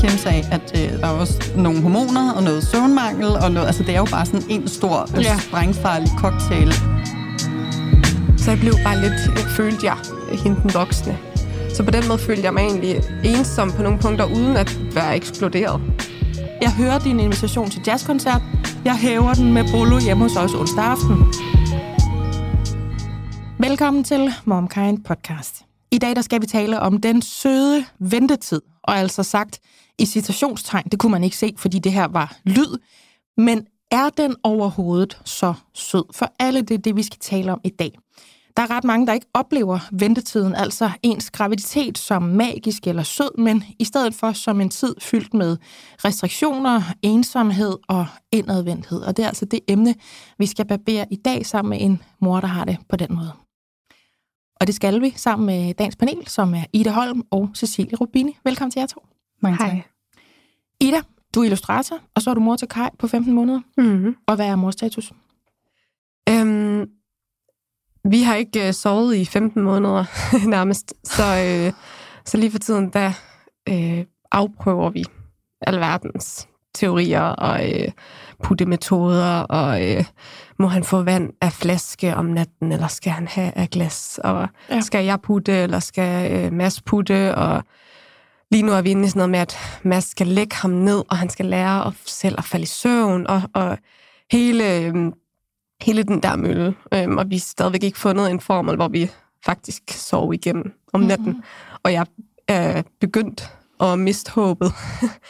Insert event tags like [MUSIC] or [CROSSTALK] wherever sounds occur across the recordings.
Kim sagde, at øh, der er også nogle hormoner og noget søvnmangel, og noget, altså det er jo bare sådan en stor, øh, Ja. sprængfarlig cocktail. Så jeg blev bare lidt, jeg følte jeg, hende den voksne. Så på den måde følte jeg mig egentlig ensom på nogle punkter, uden at være eksploderet. Jeg hører din invitation til jazzkoncert. Jeg hæver den med Bolo hjemme hos os onsdag aften. Velkommen til MomKind Podcast. I dag der skal vi tale om den søde ventetid. Og altså sagt i citationstegn, det kunne man ikke se, fordi det her var lyd. Men er den overhovedet så sød? For alle det er det, vi skal tale om i dag. Der er ret mange, der ikke oplever ventetiden, altså ens graviditet, som magisk eller sød, men i stedet for som en tid fyldt med restriktioner, ensomhed og indadvendthed. Og det er altså det emne, vi skal barbere i dag sammen med en mor, der har det på den måde. Og det skal vi sammen med dagens panel, som er Ida Holm og Cecilie Rubini. Velkommen til jer to. Mange tak. Hej. Ida, du er illustrator, og så er du mor til Kai på 15 måneder. Mm-hmm. Og hvad er morstatus? Øhm, vi har ikke øh, sovet i 15 måneder [LAUGHS] nærmest, så, øh, så lige for tiden, der øh, afprøver vi alverdens teorier og øh, puttemetoder, og øh, må han få vand af flaske om natten, eller skal han have af glas, og ja. skal jeg putte, eller skal øh, Mads putte, og lige nu er vi inde i sådan noget med, at Mads skal lægge ham ned, og han skal lære at selv at falde i søvn, og, og hele... Øh, hele den der mølle, øhm, og vi har stadigvæk ikke fundet en formel, hvor vi faktisk sover igennem om natten. Mm-hmm. Og jeg er begyndt at miste håbet.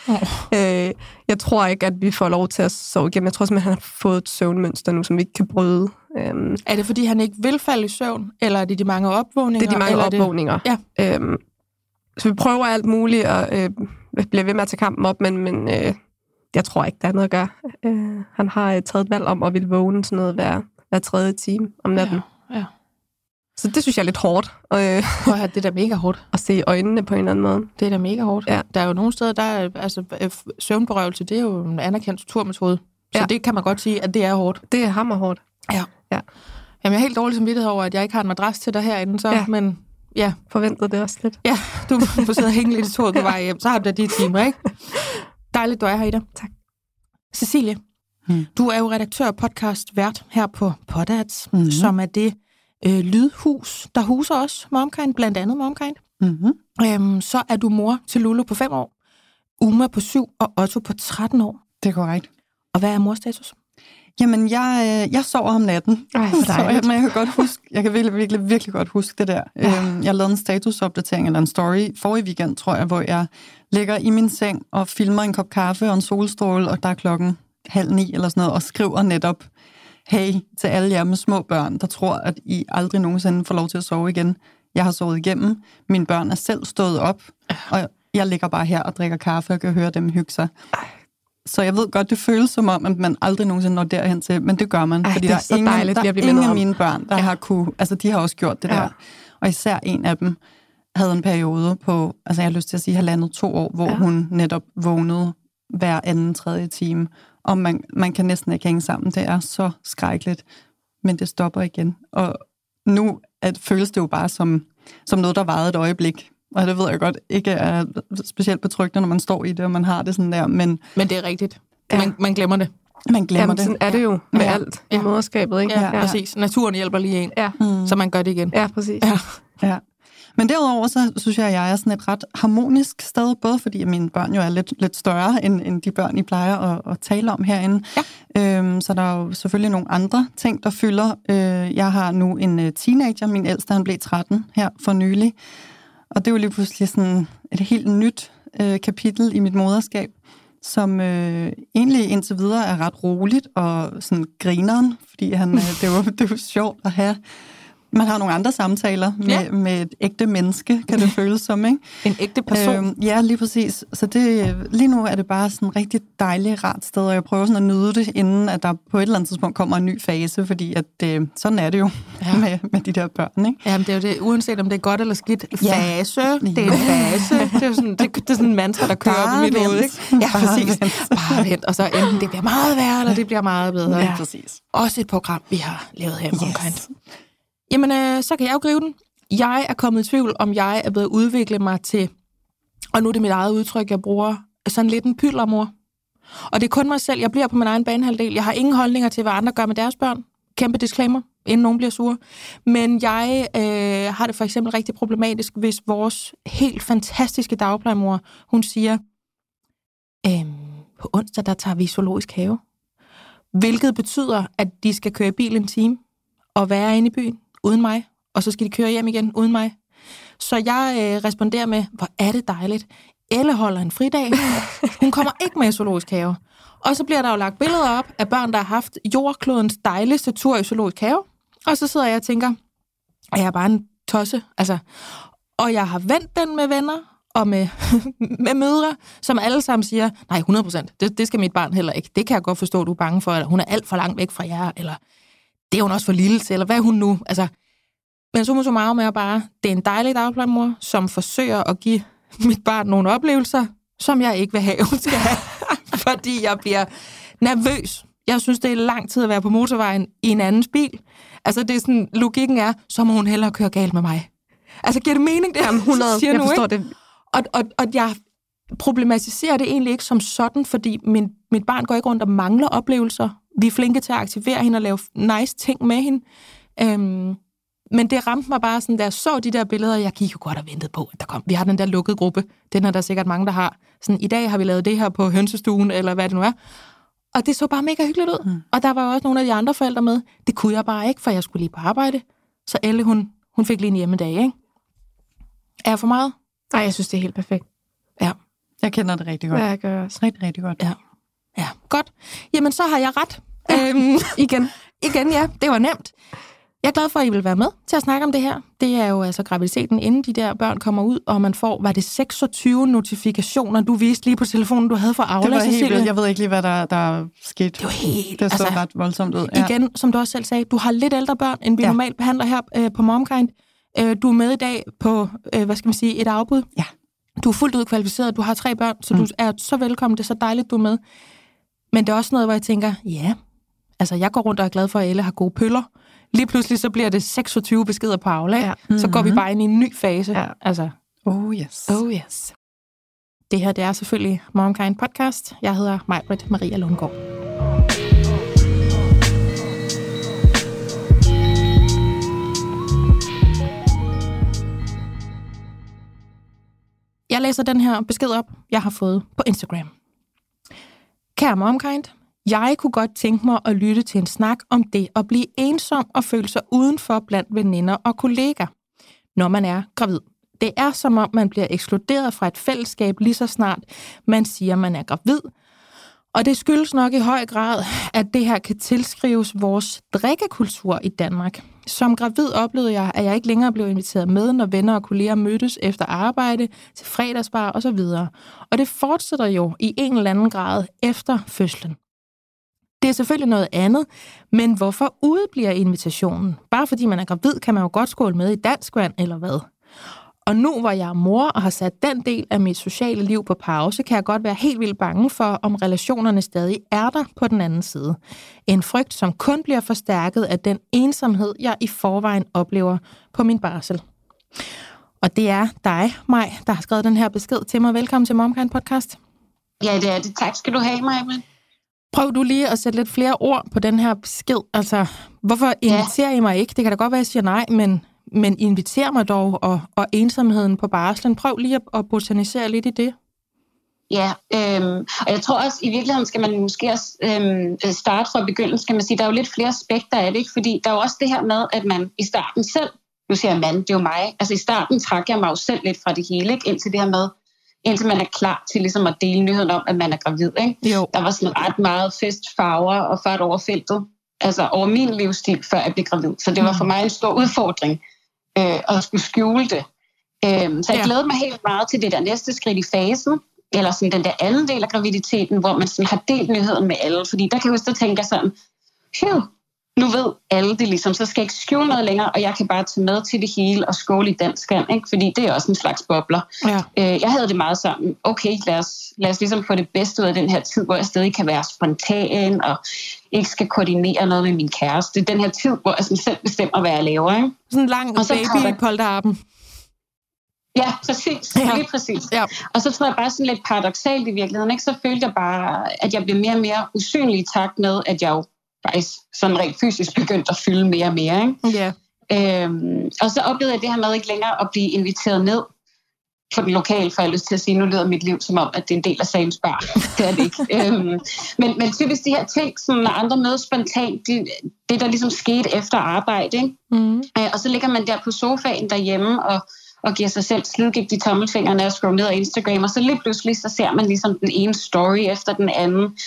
Oh. [LAUGHS] øh, jeg tror ikke, at vi får lov til at sove igennem. Jeg tror simpelthen, at han har fået et søvnmønster nu, som vi ikke kan bryde. Øhm, Er det, fordi han ikke vil falde i søvn, eller er det de mange opvågninger? det er de mange eller er det- opvågninger. Ja. Øhm, så vi prøver alt muligt, og øh, bliver ved med at tage kampen op, men, men øh, jeg tror ikke, der er noget at gøre. Øh, han har øh, taget et valg om at ville vågne sådan noget hver, hver tredje time om natten. Ja, ja. Så det synes jeg er lidt hårdt øh, Prøv at det er da mega hårdt. [LAUGHS] at se øjnene på en eller anden måde. Det er da mega hårdt. Ja. Der er jo nogle steder, der er, altså, øh, søvnberøvelse, det er jo en anerkendt torturmetode. Så Ja. det kan man godt sige, at det er hårdt. Det er hammerhårdt. Ja. Ja. Jamen, jeg er helt dårlig samvittighed over, at jeg ikke har en madras til dig herinde, så, Ja. men ja, Forventede det også lidt. ja, du får sidde og hænge lidt i toget på vej hjem, så har du da de timer, ikke? Dejligt, du er her, Ida. Tak. Cecilie, Hmm. du er jo redaktør og podcast vært her på Podats, Mhm. mm-hmm. som er det øh, lydhus, der huser os, Momkind, blandt andet Momkind. Mm-hmm. Øhm, så er du mor til Lulu på 5 år, Uma på 7 og Otto på 13 år. Det er korrekt. Og hvad er morstatus? Jamen, jeg, øh, jeg sover om natten. Ej, [LAUGHS] Så jeg, men jeg kan godt huske, jeg kan virkelig, virkelig, virkelig godt huske det der. Ja. Øhm, jeg lavede en statusopdatering eller en story forrige weekend, tror jeg, hvor jeg ligger i min seng og filmer en kop kaffe og en solstråle, og der er klokken halv ni eller sådan noget, og skriver netop, hey til alle jer med små børn, der tror, at I aldrig nogensinde får lov til at sove igen. Jeg har sovet igennem. Mine børn er selv stået op, og jeg ligger bare her og drikker kaffe og kan høre dem hygge sig. Så jeg ved godt, det føles som om, at man aldrig nogensinde når derhen til, men det gør man. Ej, fordi det er der så ingen, dejligt der er ingen af mine børn, der ja. har kunne, altså de har også gjort det Ja. der. Og især en af dem havde en periode på, altså jeg har lyst til at sige halvandet to år, hvor ja. hun netop vågnede hver anden, tredje time. Og man, man kan næsten ikke hænge sammen. Det er så skrækkeligt. Men det stopper igen. Og nu at føles det jo bare som, som noget, der varede et øjeblik. Og det ved jeg godt ikke er specielt betryggende, når man står i det, og man har det sådan der. Men Men det er rigtigt. Ja. Man, man glemmer det. man glemmer Jamen, det. sådan er det jo med Ja. alt i Ja. moderskabet, ikke? Ja, ja. præcis. Naturen hjælper lige en, Ja, Mm. så man gør det igen. ja præcis. Ja. Ja. Men derudover, så synes jeg, at jeg er sådan et ret harmonisk sted, både fordi mine børn jo er lidt, lidt større, end, end de børn, I plejer at, at tale om herinde. Ja. Øhm, så der er jo selvfølgelig nogle andre ting, der fylder. Øh, jeg har nu en øh, teenager, min ældste, han blev 13 her for nylig. Og det er jo lige pludselig sådan et helt nyt øh, kapitel i mit moderskab, som øh, egentlig indtil videre er ret roligt og sådan grineren, fordi han, øh, det, var, [LAUGHS] det var sjovt at have man har nogle andre samtaler med, Ja. ja. med et ægte menneske, kan det [LAUGHS] føles som, ikke? En ægte person. Øhm, ja, lige præcis. Så det, lige nu er det bare sådan et rigtig dejligt, rart sted, og jeg prøver sådan at nyde det, inden at der på et eller andet tidspunkt kommer en ny fase, fordi at, øh, sådan er det jo Ja. ja. [LAUGHS] med, med de der børn, ikke? Jamen, det er jo det, uanset om det er godt eller skidt. Ja. Fase, det er en fase. Det er jo sådan, det, det er sådan en mantra, der kører Bare på mit hoved, ikke? Ja, Bare præcis. vent. Bare vent. Og så enten det bliver meget værre, eller det bliver meget bedre. Ja, præcis. Også et program, vi har lavet her Yes. yes. Jamen, øh, så kan jeg jo gribe den. Jeg er kommet i tvivl, om jeg er ved at udvikle mig til, og nu er det mit eget udtryk, jeg bruger, sådan lidt en pyldermor. Og det er kun mig selv. Jeg bliver på min egen banehalvdel. Jeg har ingen holdninger til, hvad andre gør med deres børn. Kæmpe disclaimer, inden nogen bliver sure. Men jeg øh, har det for eksempel rigtig problematisk, hvis vores helt fantastiske dagplejemor, hun siger, øhm, på onsdag, der tager vi zoologisk have. Hvilket betyder, at de skal køre bil en time og være inde i byen uden mig, og så skal de køre hjem igen uden mig. Så jeg øh, responderer med, hvor er det dejligt. Elle holder en fridag. [LAUGHS] Hun kommer ikke med i zoologisk have. Og så bliver der jo lagt billeder op af børn, der har haft jordklodens dejligste tur i zoologisk have. Og så sidder jeg og tænker, er jeg bare en tosse? Altså, og jeg har vendt den med venner og med, [LAUGHS] med mødre, som alle sammen siger, nej, 100 procent, det, det skal mit barn heller ikke. Det kan jeg godt forstå, du er bange for, eller hun er alt for langt væk fra jer, eller det er hun også for lille til, eller hvad er hun nu? Altså, men så så meget med bare, det er en dejlig dagplejemor, som forsøger at give mit barn nogle oplevelser, som jeg ikke vil have, [LAUGHS] hun skal have, fordi jeg bliver nervøs. Jeg synes, det er lang tid at være på motorvejen i en andens bil. Altså, det er sådan, logikken er, så må hun hellere køre galt med mig. Altså, giver det mening, det? Jamen, [LAUGHS] 100, siger jeg nu, forstår ikke? det. Og, og, og jeg problematiserer det egentlig ikke som sådan, fordi min, mit barn går ikke rundt og mangler oplevelser. Vi er flinke til at aktivere hende og lave nice ting med hende. Øhm, men det ramte mig bare sådan, da jeg så de der billeder, jeg gik jo godt og ventede på, at der kom. Vi har den der lukkede gruppe, den er der sikkert mange, der har. Sådan, i dag har vi lavet det her på hønsestuen, eller hvad det nu er. Og det så bare mega hyggeligt ud. Mm. Og der var også nogle af de andre forældre med. Det kunne jeg bare ikke, for jeg skulle lige på arbejde. Så Elle, hun, hun fik lige en hjemmedag, ikke? Er jeg for meget? Nej, jeg synes, det er helt perfekt. Ja. Jeg kender det rigtig godt. Ja, jeg gør også. Rigtig, rigtig godt. Ja. Ja, godt. Jamen, så har jeg ret. Ja. Øhm, Igen. igen, ja. Det var nemt. Jeg er glad for, at I vil være med til at snakke om det her. Det er jo altså graviditeten, inden de der børn kommer ud, og man får, var det 26 notifikationer, du viste lige på telefonen, du havde fra Aula, Det var helt vildt. Jeg ved ikke lige, hvad der, der skete. Det var helt... Det så altså, ret voldsomt ud. Igen, som du også selv sagde, du har lidt ældre børn, end vi Ja. ja. normalt behandler her øh, på Momkind. Øh, du er med i dag på, øh, hvad skal man sige, et afbud. Ja. Du er fuldt ud kvalificeret, du har tre børn, så mm. du er så velkommen, det er så dejligt, du er med. Men det er også noget, hvor jeg tænker, ja, altså jeg går rundt og er glad for, at alle har gode pøller. Lige pludselig så bliver det 26 beskeder på Aula, Ja. ja. så går vi bare ind i en ny fase. Ja. Altså, Oh yes. oh yes. Det her, det er selvfølgelig Momkind Podcast. Jeg hedder Majbrit Maria Lundgaard. Jeg læser den her besked op, jeg har fået på Instagram. Kære Momkind, jeg kunne godt tænke mig at lytte til en snak om det at blive ensom og føle sig udenfor blandt veninder og kolleger, når man er gravid. Det er som om, man bliver ekskluderet fra et fællesskab lige så snart man siger, man er gravid. Og det skyldes nok i høj grad, at det her kan tilskrives vores drikkekultur i Danmark. Som gravid oplevede jeg, at jeg ikke længere blev inviteret med, når venner og kolleger mødtes efter arbejde, til fredagsbar osv. Og det fortsætter jo i en eller anden grad efter fødslen. Det er selvfølgelig noget andet, men hvorfor udebliver invitationen? Bare fordi man er gravid, kan man jo godt skåle med i dansk vand, eller hvad? Og nu, hvor jeg er mor og har sat den del af mit sociale liv på pause, kan jeg godt være helt vildt bange for, om relationerne stadig er der på den anden side. En frygt, som kun bliver forstærket af den ensomhed, jeg i forvejen oplever på min barsel. Og det er dig, Maj, der har skrevet den her besked til mig. Velkommen til Momkind Podcast. Ja, det er det. Tak skal du have, Maja. Prøv du lige at sætte lidt flere ord på den her besked. Altså, hvorfor inviterer I mig ikke? Det kan da godt være, at jeg siger nej, men, men inviter mig dog, og, og ensomheden på barslen. Prøv lige at, at botanisere lidt i det. Ja, øhm, og jeg tror også, i virkeligheden skal man måske også øhm, starte fra begyndelsen, kan man sige. Der er jo lidt flere aspekter af det, ikke? fordi der er jo også det her med, at man i starten selv, nu siger jeg mand, det er jo mig, altså i starten trak jeg mig jo selv lidt fra det hele, ikke? indtil det her med, indtil man er klar til ligesom at dele nyheden om, at man er gravid. Ikke? Jo. Der var sådan ret meget fest, farver og fart over feltet, altså over min livsstil, før jeg blev gravid. Så det var for mig en stor udfordring øh, at skulle skjule det. Øh, så jeg Ja. glæder mig helt meget til det der næste skridt i fasen, eller sådan den der anden del af graviditeten, hvor man sådan har delt nyheden med alle. Fordi der kan jeg huske, der tænker sådan, Phew, nu ved alle det ligesom, så skal jeg ikke skjule noget længere, og jeg kan bare tage med til det hele og skåle i dansk ikke? fordi det er også en slags bobler. Ja. Øh, jeg havde det meget sammen. Okay, lad os, lad os ligesom få det bedste ud af den her tid, hvor jeg stadig kan være spontan og ikke skal koordinere noget med min kæreste. Den her tid, hvor jeg sådan selv bestemmer, hvad jeg laver. Ikke? Sådan en lang Og så baby i polterappen. Ja, præcis. Ja. Lige præcis. Ja. Og så tror jeg bare sådan lidt paradoxalt i virkeligheden, ikke? så følte jeg bare, at jeg blev mere og mere usynlig i takt med, at jeg jo faktisk sådan rent fysisk begyndte at fylde mere og mere. Ikke? Ja. Øhm, og så oplevede jeg det her med ikke længere at blive inviteret ned på den lokale, for jeg lyst til at sige, nu lyder mit liv som om, at det er en del af sagens bar. [LAUGHS] Det er det ikke. øhm, men, men typisk de her ting, som når andre mødes spontant, det, det der ligesom skete efter arbejde. Ikke? Mm. Øh, og så ligger man der på sofaen derhjemme og, og giver sig selv slidgigt i tommelfingrene og scroller ned af Instagram, og så lige pludselig så ser man ligesom den ene story efter den anden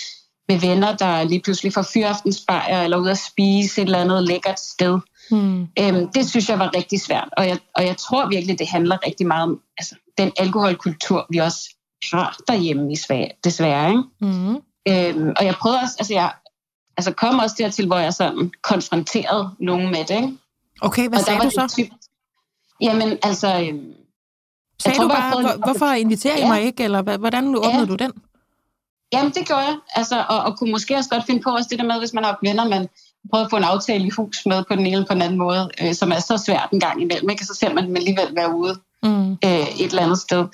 med venner, der lige pludselig får fyraftensbajer eller ud at spise et eller andet lækkert sted. Mm. Øhm, det synes jeg var rigtig svært, og jeg, og jeg tror virkelig, det handler rigtig meget om altså, den alkoholkultur, vi også har derhjemme i Sverige, desværre. Ikke? Mm. Øhm, og jeg prøvede også, altså jeg altså kom også dertil, hvor jeg sådan konfronterede nogen med det. Ikke? Okay, hvad og sagde du så? Typ, jamen, altså... Øhm, sagde tror, du bare, hvor, hvorfor inviterer I ja. mig ikke, eller hvordan åbnede ja. du den? Jamen, det gjorde jeg. Altså, og, og kunne måske også godt finde på også det der med, hvis man har venner, man prøver at få en aftale i hus med på den ene eller på den anden måde, øh, som er så svært en gang imellem. Ikke? Så ser man alligevel være ude mm. øh, et eller andet sted.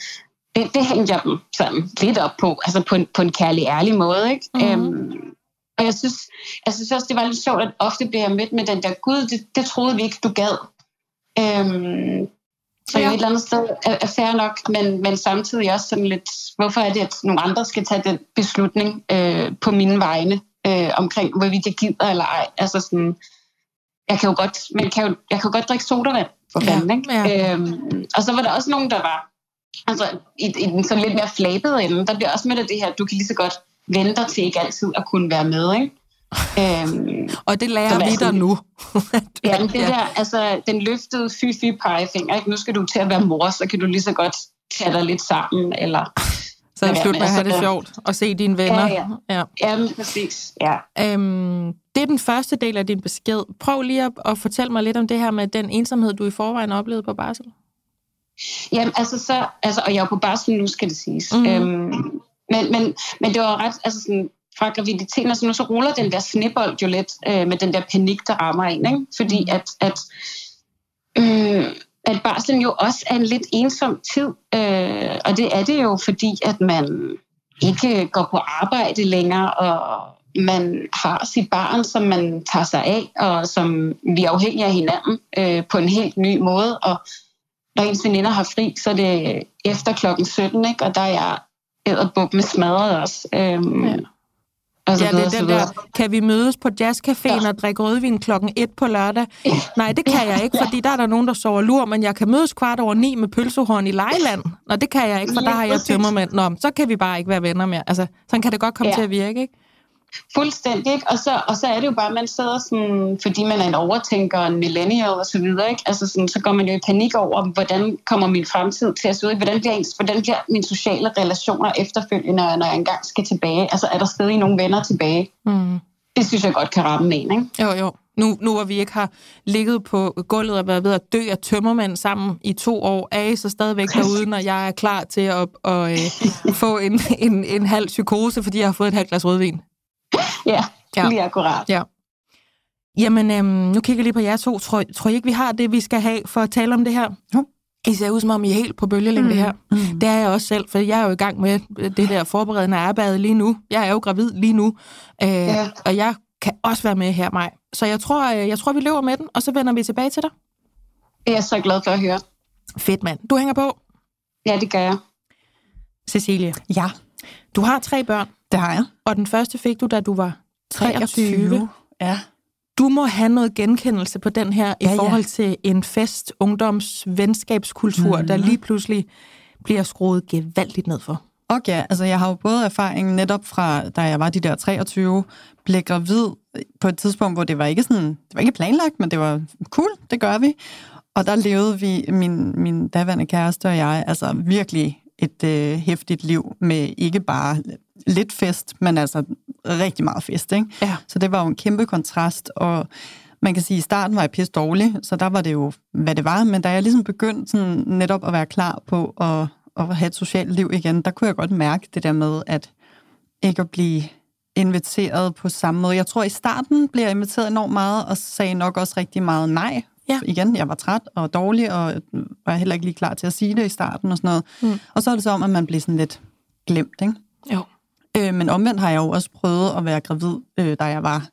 Det, det hængte jeg dem sådan lidt op på, altså på en, på en kærlig, ærlig måde. Ikke? Mm. Øhm, og jeg synes, jeg synes også, det var lidt sjovt, at ofte bliver jeg mødt med den der, gud, det, det troede vi ikke, du gad. Øhm, så ja. et eller andet sted er, er fair nok, men, men samtidig også sådan lidt, hvorfor er det, at nogle andre skal tage den beslutning øh, på mine vegne øh, omkring, hvorvidt jeg gider eller ej. Altså sådan, jeg kan jo godt, men kan jo, jeg kan jo godt drikke sodavand for fanden, ja. ikke? Ja. Øhm, og så var der også nogen, der var, altså i, i den sådan lidt mere flabede ende, der bliver også med det her, du kan lige så godt vente dig til ikke altid at kunne være med, ikke? Øhm, og det lærer vi dig nu. [LAUGHS] ja, men det der, altså den løftede fy-fy pegefinger, ikke? nu skal du til at være mor, så kan du lige så godt tage dig lidt sammen, eller... Så er det slut med at have det sjovt og se dine venner. Ja, ja. ja. Jamen, præcis. Ja. Øhm, det er den første del af din besked. Prøv lige at, at fortælle mig lidt om det her med den ensomhed, du i forvejen oplevede på barsel. Jamen, altså så... Altså, og jeg er på barsel nu, skal det siges. Mm. Øhm, men, men, men det var ret... Altså sådan, fra graviditeten, altså nu så ruller den der snebold jo lidt øh, med den der panik, der rammer en, ikke? fordi mm. at, at, øh, at barslen jo også er en lidt ensom tid, øh, og det er det jo, fordi at man ikke går på arbejde længere, og man har sit barn, som man tager sig af, og som vi er afhængige af hinanden øh, på en helt ny måde, og når ens veninder har fri, så er det efter klokken 17, ikke? og der er jeg æderbuk med smadret også. Øhm, ja. Altså, ja, det er den der, kan vi mødes på jazzcaféen ja. og drikke rødvin klokken 1 på lørdag? Nej, det kan jeg ikke, fordi der er der nogen, der sover lur, men jeg kan mødes kvart over ni med pølsehorn i Lejland. Nå, det kan jeg ikke, for der har jeg tømmermænd. Nå, så kan vi bare ikke være venner mere. Altså, sådan kan det godt komme ja. til at virke, ikke? Fuldstændig, ikke? Og så, og så er det jo bare, at man sidder sådan, fordi man er en overtænker, en millennial og så videre, ikke? Altså sådan, så går man jo i panik over, hvordan kommer min fremtid til at se ud? Hvordan bliver, ens, hvordan bliver mine sociale relationer efterfølgende, når jeg engang skal tilbage? Altså er der stadig nogle venner tilbage? Mm. Det synes jeg godt kan ramme en, ikke? Jo, jo. Nu, nu hvor vi ikke har ligget på gulvet og været ved at dø af tømmermænd sammen i to år, er I så stadigvæk derude, når jeg er klar til at, at, at, at få en, en, en halv psykose, fordi jeg har fået et halvt glas rødvin? Ja, ja, lige akkurat. Ja. Jamen, øhm, nu kigger jeg lige på jer to. Tror, tror I ikke, vi har det, vi skal have for at tale om det her? Jo. I ser ud som om, I er helt på bølgelængde mm. her. Mm. Det er jeg også selv, for jeg er jo i gang med det der forberedende arbejde lige nu. Jeg er jo gravid lige nu, øh, ja. og jeg kan også være med her, mig. Så jeg tror, øh, jeg tror, vi løber med den, og så vender vi tilbage til dig. Det er jeg så glad for at høre. Fedt, mand. Du hænger på? Ja, det gør jeg. Cecilie? Ja? Du har tre børn. Det har jeg. Og den første fik du, da du var 23. 23. Ja. Du må have noget genkendelse på den her ja, i forhold ja. til en fest, ungdoms, venskabskultur, mm. der lige pludselig bliver skruet gevaldigt ned for. Okay, altså jeg har jo både erfaring netop fra, da jeg var de der 23, blev gravid på et tidspunkt, hvor det var ikke sådan, det var ikke planlagt, men det var cool, det gør vi. Og der levede vi, min, min daværende kæreste og jeg, altså virkelig et øh, hæftigt liv med ikke bare lidt fest, men altså rigtig meget fest. Ikke? Ja. Så det var jo en kæmpe kontrast, og man kan sige, at i starten var jeg pisse dårlig, så der var det jo, hvad det var. Men da jeg ligesom begyndte sådan netop at være klar på at, at have et socialt liv igen, der kunne jeg godt mærke det der med, at ikke at blive inviteret på samme måde. Jeg tror, i starten blev jeg inviteret enormt meget, og sagde nok også rigtig meget nej, Ja. Igen, jeg var træt og dårlig, og var heller ikke lige klar til at sige det i starten og sådan noget. Mm. Og så er det så om, at man bliver sådan lidt glemt, ikke? Jo. Øh, men omvendt har jeg jo også prøvet at være gravid, øh, da jeg var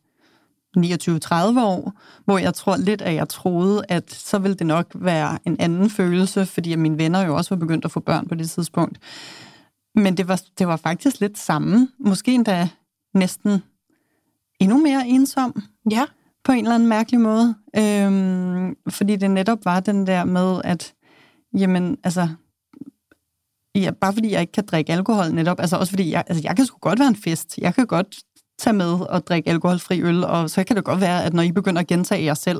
29-30 år, hvor jeg tror lidt, at jeg troede, at så ville det nok være en anden følelse, fordi mine venner jo også var begyndt at få børn på det tidspunkt. Men det var, det var faktisk lidt samme. Måske endda næsten endnu mere ensom Ja. på en eller anden mærkelig måde. Øhm, fordi det netop var den der med, at jamen, altså, ja, bare fordi jeg ikke kan drikke alkohol netop, altså også fordi, jeg, altså, jeg kan sgu godt være en fest. Jeg kan godt tage med og drikke alkoholfri øl, og så kan det godt være, at når I begynder at gentage jer selv,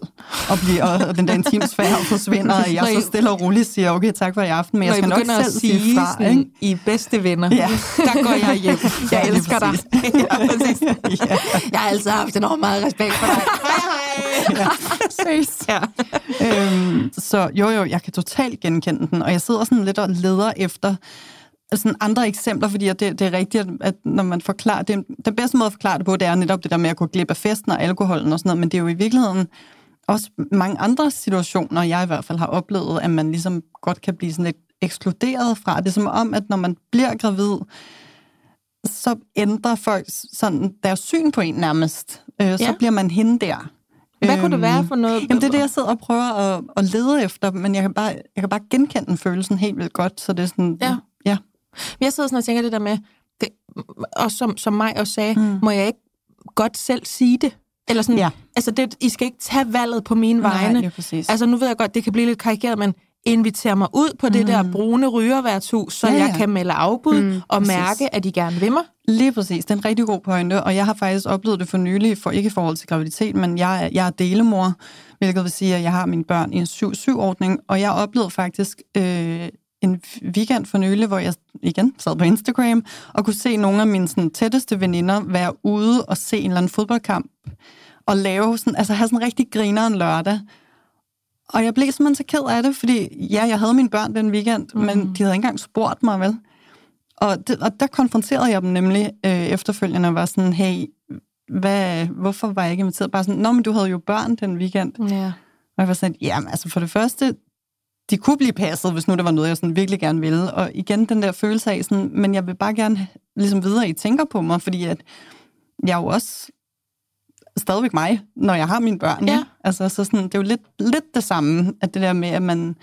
og, blive, og den der intimsfære forsvinder, at jeg så stille og roligt siger, okay, tak for i aften, men jeg skal nok selv at sige sige fra. sådan, Ikke? I bedste venner, Ja. der går jeg hjem. [LAUGHS] Jeg elsker dig. [LAUGHS] ja, præcis. ja. Jeg har altid haft enormt meget respekt for dig. [LAUGHS] hej, hej. [LAUGHS] Præcis. Ja. øhm, så jo, jo, jeg kan totalt genkende den, og jeg sidder sådan lidt og leder efter sådan andre eksempler, fordi det, det er rigtigt, at, at når man forklarer det, den bedste måde at forklare det på, det er netop det der med at gå glip af festen og alkoholen og sådan noget, men det er jo i virkeligheden også mange andre situationer, jeg i hvert fald har oplevet, at man ligesom godt kan blive sådan lidt ekskluderet fra. Det er som om, at når man bliver gravid, så ændrer folk sådan deres syn på en nærmest. Øh, så Ja. bliver man hende der. Hvad kunne det Øhm, være for noget? Jamen, det er det, jeg sidder og prøver at, at lede efter, men jeg kan, bare, jeg kan bare genkende den følelsen helt vildt godt, så det er sådan... Ja. ja. Men Jeg sidder sådan og tænker det der med, det, og som, som mig også sagde, mm. må jeg ikke godt selv sige det? Eller sådan, Ja. altså det, I skal ikke tage valget på mine Nej, vegne. lige præcis. Altså nu ved jeg godt, det kan blive lidt karikeret, men inviter mig ud på det der brune rygerværtshus, så Ja, ja, jeg kan melde afbud mm, og præcis. mærke, at de gerne vil mig. Lige præcis. Det er en rigtig god pointe, og jeg har faktisk oplevet det for nylig, for ikke i forhold til graviditet, men jeg er, jeg er delemor, hvilket vil sige, at jeg har mine børn i en 7-7-ordning, og jeg oplevede faktisk øh, en weekend for nylig, hvor jeg igen sad på Instagram, og kunne se nogle af mine sådan, tætteste veninder være ude og se en eller anden fodboldkamp, og lave sådan, altså have sådan en rigtig griner en lørdag. Og jeg blev simpelthen så ked af det, fordi ja, jeg havde mine børn den weekend, mm. men de havde ikke engang spurgt mig, vel? Og, det, og der konfronterede jeg dem nemlig øh, efterfølgende og var sådan, hey, hvad, hvorfor var jeg ikke inviteret? Bare sådan, nå, men du havde jo børn den weekend. Ja. Og jeg var sådan, jamen altså for det første, de kunne blive passet, hvis nu der var noget, jeg sådan virkelig gerne ville. Og igen den der følelse af sådan, men jeg vil bare gerne ligesom vide, at I tænker på mig, fordi at jeg er jo også stadigvæk mig, når jeg har mine børn. Ja. Altså, så sådan, det er jo lidt, lidt det samme, at det der med, at man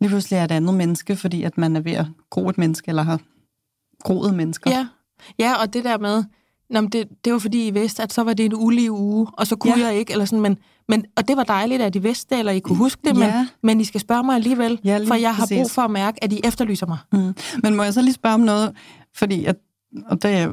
lige pludselig er et andet menneske, fordi at man er ved at gro et menneske, eller har groet mennesker. Ja. ja, og det der med, Nå, men det, det var fordi, I vidste, at så var det en ulige uge, og så kunne Ja. jeg ikke, eller sådan, men, men, og det var dejligt, at I vidste det, eller I kunne huske det, Ja. men, men I skal spørge mig alligevel, Ja, for jeg har præcis. brug for at mærke, at I efterlyser mig. Mm. Men må jeg så lige spørge om noget, fordi at, og det er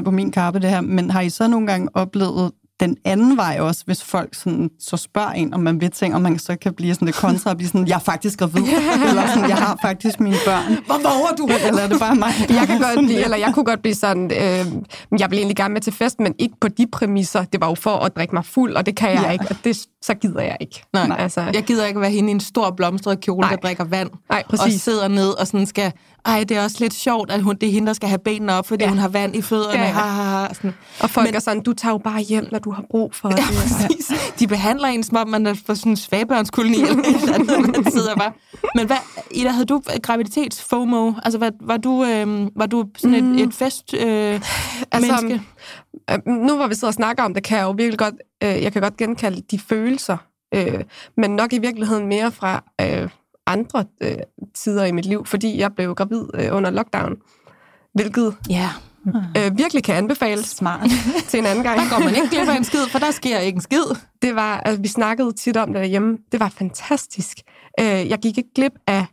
100% på min kappe det her, men har I så nogle gange oplevet den anden vej også, hvis folk sådan, så spørger en, om man vil ting, og man så kan blive sådan lidt kontra og blive sådan, jeg er faktisk gravid, [LAUGHS] eller sådan, jeg har faktisk mine børn. Hvor våger du? Eller er det bare mig? Jeg kan godt blive, eller jeg kunne godt blive sådan, øh, jeg vil egentlig gerne med til fest, men ikke på de præmisser. Det var jo for at drikke mig fuld, og det kan jeg Ja. ikke, og det, så gider jeg ikke. Nej, altså, jeg gider ikke være hende i en stor blomstret kjole, Nej. der drikker vand. Nej, Og præcis. sidder ned og sådan skal... Ej, det er også lidt sjovt, at hun, det er hende, der skal have benene op, fordi ja. Hun har vand i fødderne. Ja, Ja. Ha, ha, ha, sådan. og folk Men- er sådan, du tager jo bare hjem, når du har brug for det. Ja, [LAUGHS] præcis. De behandler en, som om man er på sådan en svagebørnskoloni eller et eller andet. Man sidder bare. Men hvad, Ida, havde du graviditets-FOMO? Altså, var, var, du, øh, var du sådan Mm. et, et fest øh, Altså, menneske? Øh, Nu hvor vi sidder og snakker om det, kan jeg jo virkelig godt, øh, jeg kan godt genkalde de følelser, øh, men nok i virkeligheden mere fra øh, andre øh, tider i mit liv, fordi jeg blev gravid øh, under lockdown, hvilket Ja. øh, virkelig kan anbefales Smart. [LAUGHS] til en anden gang. Der går man ikke glip af en skid, for der sker ikke en skid. Det var, altså, vi snakkede tit om det derhjemme, det var fantastisk. Øh, jeg gik ikke glip af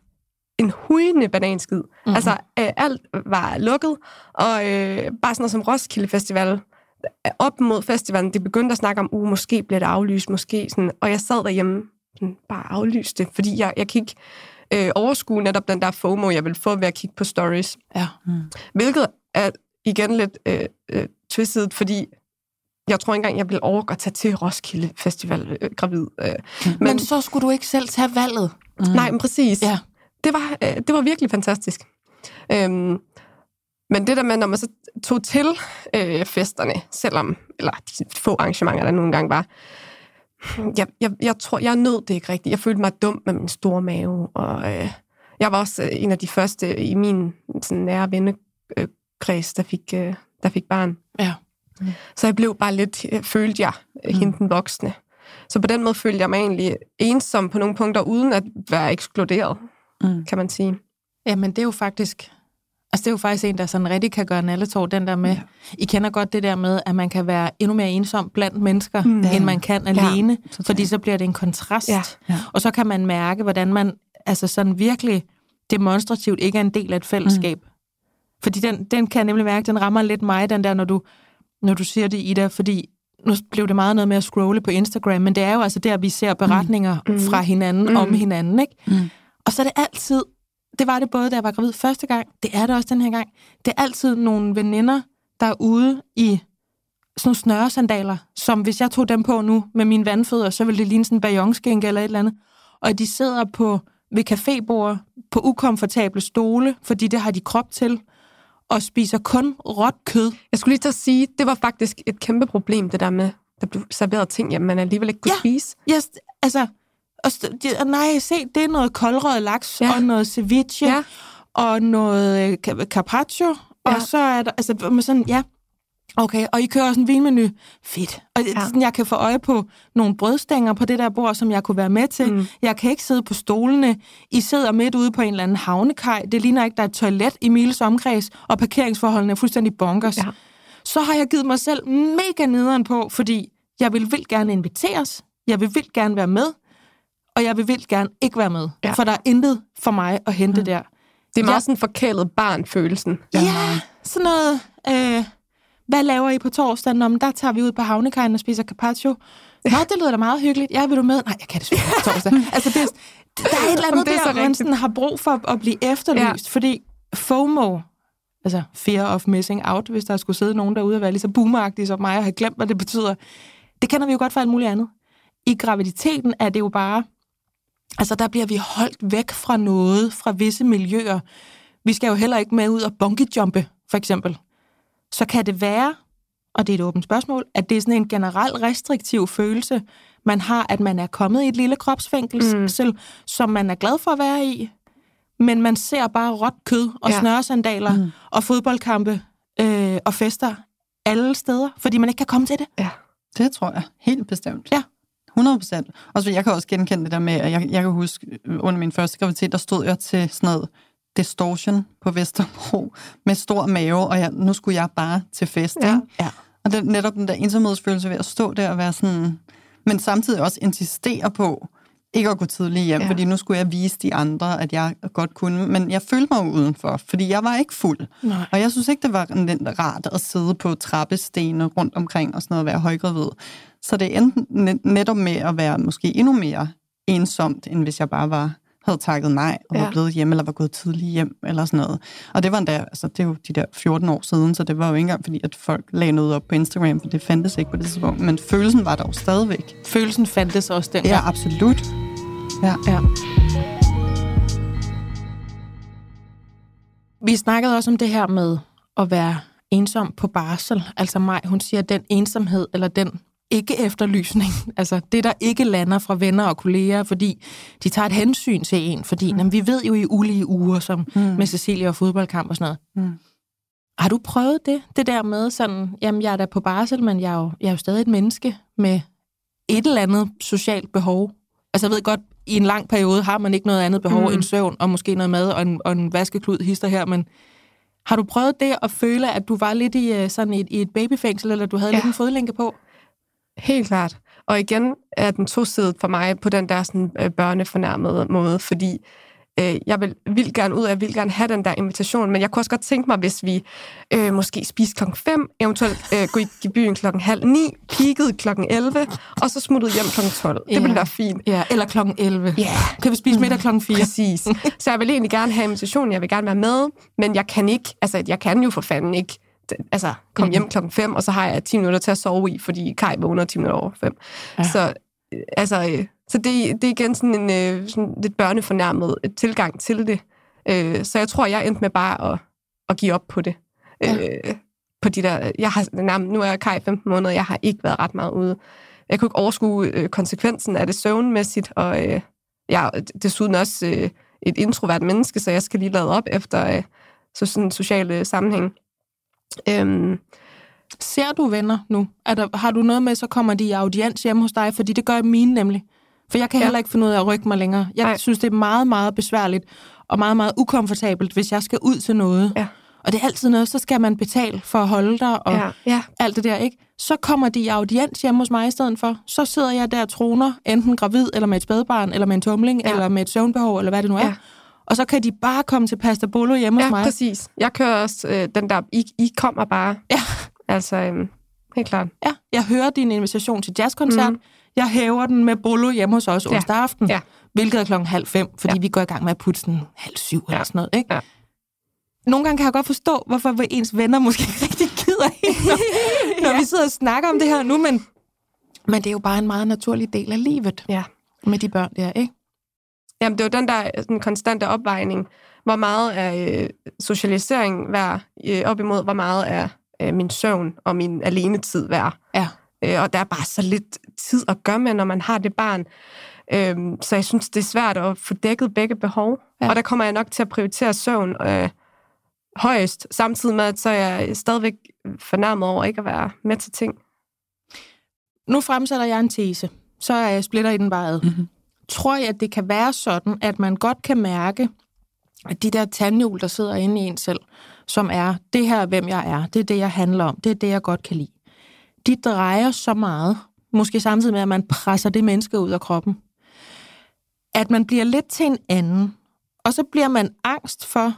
en hujende bananskid. Mm-hmm. Altså, øh, alt var lukket, og øh, bare sådan noget som Roskilde Festival, op mod festivalen, de begyndte at snakke om, uh, måske bliver det aflyst, måske sådan, og jeg sad derhjemme, sådan, bare aflyste det, fordi jeg, jeg kan ikke øh, overskue netop den der FOMO, jeg vil få ved at kigge på stories. Ja. Hvilket er igen lidt øh, øh, twistet, fordi jeg tror ikke engang, jeg vil overgå at tage til Roskilde Festival øh, gravid. Øh. Men, men så skulle du ikke selv tage valget. Mm. Nej, men præcis. Ja. Det, var, øh, det var virkelig fantastisk. Øhm, men det der med, når man så tog til øh, festerne, selvom, eller de få arrangementer, der nogle gange var, Jeg, jeg, jeg tror, jeg nød det ikke rigtigt. Jeg følte mig dum med min store mave, og øh, jeg var også øh, en af de første i min sådan, nære vennekreds, der fik, øh, der fik barn. Ja. Så jeg blev bare lidt, øh, følte jeg, mm. hende den voksne. Så på den måde følte jeg mig egentlig ensom på nogle punkter, uden at være ekskluderet, mm. kan man sige. Jamen, det er jo faktisk... Altså, det er jo faktisk en, der sådan rigtig kan gøre alle tår, den der med... Ja. I kender godt det der med, at man kan være endnu mere ensom blandt mennesker, mm. end man kan alene, ja, fordi så bliver det en kontrast. Ja. Ja. Og så kan man mærke, hvordan man altså sådan virkelig demonstrativt ikke er en del af et fællesskab. Mm. Fordi den, den kan jeg nemlig mærke, den rammer lidt mig, den der, når du, når du siger det, Ida, fordi nu blev det meget noget med at scrolle på Instagram, men det er jo altså der, vi ser beretninger mm. fra hinanden mm. om hinanden, ikke? Mm. Og så er det altid, det var det både, da jeg var gravid første gang, det er det også den her gang, det er altid nogle veninder, der er ude i sådan nogle snøresandaler, som hvis jeg tog dem på nu med mine vandfødder, så ville det ligne sådan en bajonskænke eller et eller andet. Og de sidder på ved cafébord på ukomfortable stole, fordi det har de krop til, og spiser kun råt kød. Jeg skulle lige til at sige, det var faktisk et kæmpe problem, det der med, der blev serveret ting, jamen, man alligevel ikke kunne ja, spise. Yes, altså, og, nej, se, det er noget koldrød laks, ja. og noget ceviche, ja. og noget øh, carpaccio, ja. og så er der, altså, med sådan, ja, Okay, og I kører også en vinmenu. Fedt. Og ja. sådan, jeg kan få øje på nogle brødstænger på det der bord, som jeg kunne være med til. Mm. Jeg kan ikke sidde på stolene. I sidder midt ude på en eller anden havnekaj. Det ligner ikke, der er et toilet i Miles omkreds, og parkeringsforholdene er fuldstændig bonkers. Ja. Så har jeg givet mig selv mega nederen på, fordi jeg vil vildt gerne inviteres. Jeg vil vildt gerne være med. Og jeg vil vildt gerne ikke være med. Ja. For der er intet for mig at hente mm. der. Det er meget jeg... sådan forkælet barn-følelsen. Ja, ja sådan noget... Øh, hvad laver I på torsdag? Nå, men der tager vi ud på havnekajen og spiser carpaccio. Nå, det lyder da meget hyggeligt. Ja, vil du med? Nej, jeg kan det selvfølgelig på torsdag. [LAUGHS] altså, det, der er et eller andet der, man sådan har brug for at blive efterlyst, ja. fordi FOMO, altså fear of missing out, hvis der skulle sidde nogen derude og være lige så boomeragtige som mig og have glemt, hvad det betyder. Det kender vi jo godt fra alt muligt andet. I graviditeten er det jo bare, altså der bliver vi holdt væk fra noget, fra visse miljøer. Vi skal jo heller ikke med ud og bungee-jumpe, for eksempel så kan det være, og det er et åbent spørgsmål, at det er sådan en generel restriktiv følelse, man har, at man er kommet i et lille kropsfængsel, mm. som man er glad for at være i, men man ser bare råt kød og ja. snørresandaler mm. og fodboldkampe øh, og fester alle steder, fordi man ikke kan komme til det. Ja, det tror jeg. Helt bestemt. Ja. 100 procent. Og jeg kan også genkende det der med, at jeg, jeg kan huske, under min første graviditet, der stod jeg til sådan noget distortion på Vesterbro med stor mave, og jeg, nu skulle jeg bare til fest. Ja. ja. Og det, netop den der ensomhedsfølelse ved at stå der og være sådan... Men samtidig også insistere på ikke at gå tidligt hjem, ja. fordi nu skulle jeg vise de andre, at jeg godt kunne. Men jeg følte mig udenfor, fordi jeg var ikke fuld. Nej. Og jeg synes ikke, det var rart at sidde på trappestene rundt omkring og sådan noget og være højgravid. Så det endte netop med at være måske endnu mere ensomt, end hvis jeg bare var havde takket nej og ja. var blevet hjemme, eller var gået tidligt hjem, eller sådan noget. Og det var endda, altså det er jo de der 14 år siden, så det var jo ikke engang fordi, at folk lagde noget op på Instagram, for det fandtes ikke på det tidspunkt. Men følelsen var der jo stadigvæk. Følelsen fandtes også den Ja, absolut. Ja. ja. Vi snakkede også om det her med at være ensom på barsel. Altså mig, hun siger, at den ensomhed, eller den ikke-efterlysning, [LAUGHS] altså det, der ikke lander fra venner og kolleger, fordi de tager et hensyn til en, fordi mm. jamen, vi ved jo i ulige uger, som mm. med Cecilia og fodboldkamp og sådan noget. Mm. Har du prøvet det? Det der med sådan, jamen jeg er da på barsel, men jeg er jo, jeg er jo stadig et menneske med et eller andet socialt behov. Altså jeg ved godt, i en lang periode har man ikke noget andet behov mm. end søvn, og måske noget mad og en, og en vaskeklud hister her, men har du prøvet det at føle, at du var lidt i, øh, sådan et, i et babyfængsel, eller du havde ja. lidt en fodlænke på? Helt klart. Og igen er den tosidet for mig på den der sådan, øh, børnefornærmede måde, fordi øh, jeg vil, vil gerne ud, og jeg vil gerne have den der invitation, men jeg kunne også godt tænke mig, hvis vi øh, måske spiste klokken 5, eventuelt øh, gå i byen klokken halv 9, kiggede klokken 11, og så smuttede hjem klokken 12. Det ville være fint. Ja, eller klokken 11. Ja. Kan vi spise middag klokken 4? Præcis. Så jeg vil egentlig gerne have invitationen, jeg vil gerne være med, men jeg kan ikke, altså jeg kan jo for fanden ikke altså, komme hjem klokken 5, og så har jeg 10 minutter til at sove i, fordi Kai vågner 10 minutter over 5. Ja. Så, øh, altså, øh, så det, det er igen sådan en øh, sådan lidt børnefornærmet tilgang til det. Så jeg tror, jeg endte med bare at, at give op på det. Ja. på de der, jeg har, nu er Kai 15 måneder, jeg har ikke været ret meget ude. jeg kunne ikke overskue øh, konsekvensen af det søvnmæssigt, og øh, jeg er desuden også øh, et introvert menneske, så jeg skal lige lade op efter øh, så sådan en social øh, sammenhæng. Øhm, Ser du venner nu? Er der, har du noget med, så kommer de i audiens hjemme hos dig? Fordi det gør mine nemlig. For jeg kan ja. heller ikke finde ud af at rykke mig længere. Jeg Nej. synes, det er meget, meget besværligt og meget, meget ukomfortabelt, hvis jeg skal ud til noget. Ja. Og det er altid noget, så skal man betale for at holde dig og Ja, ja. alt det der, ikke? Så kommer de i audiens hjemme hos mig i stedet for. Så sidder jeg der og troner, enten gravid, eller med et spædbarn, eller med en tumling, ja. eller med et søvnbehov, eller hvad det nu er. Ja. Og så kan de bare komme til pasta bolo hjemme hos ja, mig. præcis. Jeg kører også øh, den der, I, I kommer bare. Ja. Altså, øhm, helt klart. Ja, jeg hører din invitation til jazzkoncert. Mm. Jeg hæver den med bolo hjemme hos os Ja. onsdag aften. Ja. Hvilket er klokken halv fem, fordi Ja. vi går i gang med at putte den halv syv eller Ja. sådan noget. Ikke? Ja. Nogle gange kan jeg godt forstå, hvorfor ens venner måske ikke rigtig gider en, når, [LAUGHS] når Ja. vi sidder og snakker om det her nu, men, men det er jo bare en meget naturlig del af livet Ja. med de børn der, ikke? Jamen, det var den der den konstante opvejning. Hvor meget er øh, socialisering værd øh, op imod, hvor meget er øh, min søvn og min alenetid værd. Ja. Øh, og der er bare så lidt tid at gøre med, når man har det barn. Øh, så jeg synes, det er svært at få dækket begge behov. Ja. Og der kommer jeg nok til at prioritere søvn øh, højst, samtidig med, at så er jeg stadigvæk fornærmet over ikke at være med til ting. Nu fremsætter jeg en tese, så jeg splitter i den bare ad. Mhm. Tror jeg, at det kan være sådan, at man godt kan mærke, at de der tandhjul, der sidder inde i en selv, som er, det her er, hvem jeg er, det er det, jeg handler om, det er det, jeg godt kan lide. De drejer så meget, måske samtidig med, at man presser det menneske ud af kroppen, at man bliver lidt til en anden, og så bliver man angst for,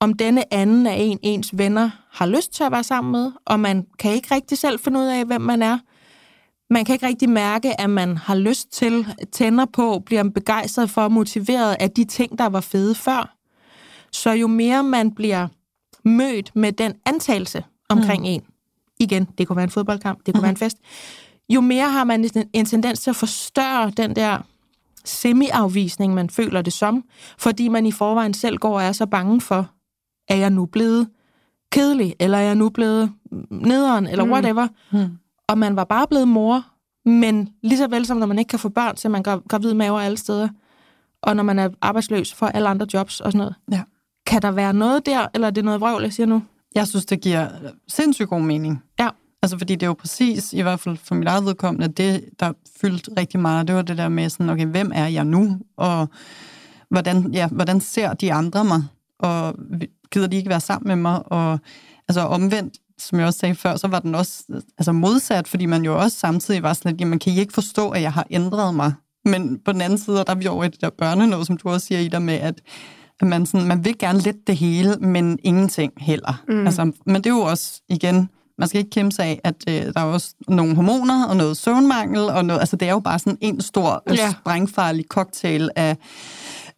om denne anden er en, ens venner har lyst til at være sammen med, og man kan ikke rigtig selv finde ud af, hvem man er. Man kan ikke rigtig mærke, at man har lyst til, tænder på, bliver begejstret for, motiveret af de ting, der var fede før. Så jo mere man bliver mødt med den antagelse omkring mm. en, igen, det kunne være en fodboldkamp, det kunne mm. være en fest, jo mere har man en, en tendens til at forstørre den der semi-afvisning, man føler det som, fordi man i forvejen selv går og er så bange for, er jeg nu blevet kedelig, eller er jeg nu blevet nederen, eller Mm. whatever. Mm. Og man var bare blevet mor, men lige så vel som når man ikke kan få børn, så man gra- gravid maver alle steder, og når man er arbejdsløs for alle andre jobs og sådan noget. Ja. Kan der være noget der, eller er det noget vrøvl, jeg siger nu? Jeg synes, det giver sindssygt god mening. Ja. Altså, fordi det er jo præcis, i hvert fald for mit eget vedkommende, det, der fyldte rigtig meget, det var det der med sådan, okay, hvem er jeg nu? Og hvordan, ja, hvordan ser de andre mig? Og gider de ikke være sammen med mig? Og altså omvendt, som jeg også sagde før, så var den også altså modsat, fordi man jo også samtidig var sådan lidt, jamen kan I ikke forstå, at jeg har ændret mig? Men på den anden side, der er vi over i det der børnenød, som du også siger i der med, at at man, sådan, man vil gerne lidt det hele, men ingenting heller. Mm. Altså, men det er jo også, igen, man skal ikke kæmpe sig af, at øh, der er også nogle hormoner og noget søvnmangel, og noget, altså det er jo bare sådan en stor, Ja. ja. sprængfarlig cocktail af,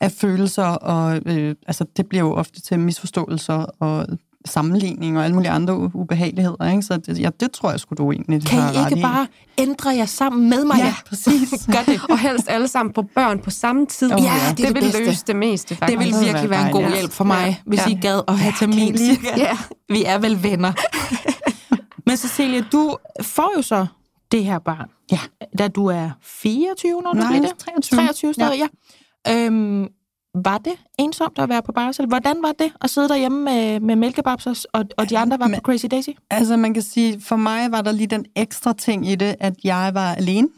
af følelser, og øh, altså, det bliver jo ofte til misforståelser og sammenligning og alle mulige andre ubehageligheder. Ikke? Så det, ja, det tror jeg sgu du egentlig Kan I ret ikke i. bare ændre jer sammen med mig? Ja, præcis. [LAUGHS] Gør det. Og helst alle sammen på børn på samme tid. Åh, Ja, ja. det det det vil bedste. løse det meste, Det faktisk. vil det virkelig være en god hjælp for mig, Ja. hvis Ja. I gad at have termin. [LAUGHS] Ja. Vi er vel venner. [LAUGHS] Men Cecilia, du får jo så det her barn, Ja. da du er 24, når du Nej, bliver det? 23. 23 stadig, ja. ja. Øhm, var det ensomt at være på barsel? Hvordan var det at sidde derhjemme med, med mælkebabs, og, og de andre var Men- på Crazy Daisy? Altså, man kan sige, for mig var der lige den ekstra ting i det, at jeg var alene.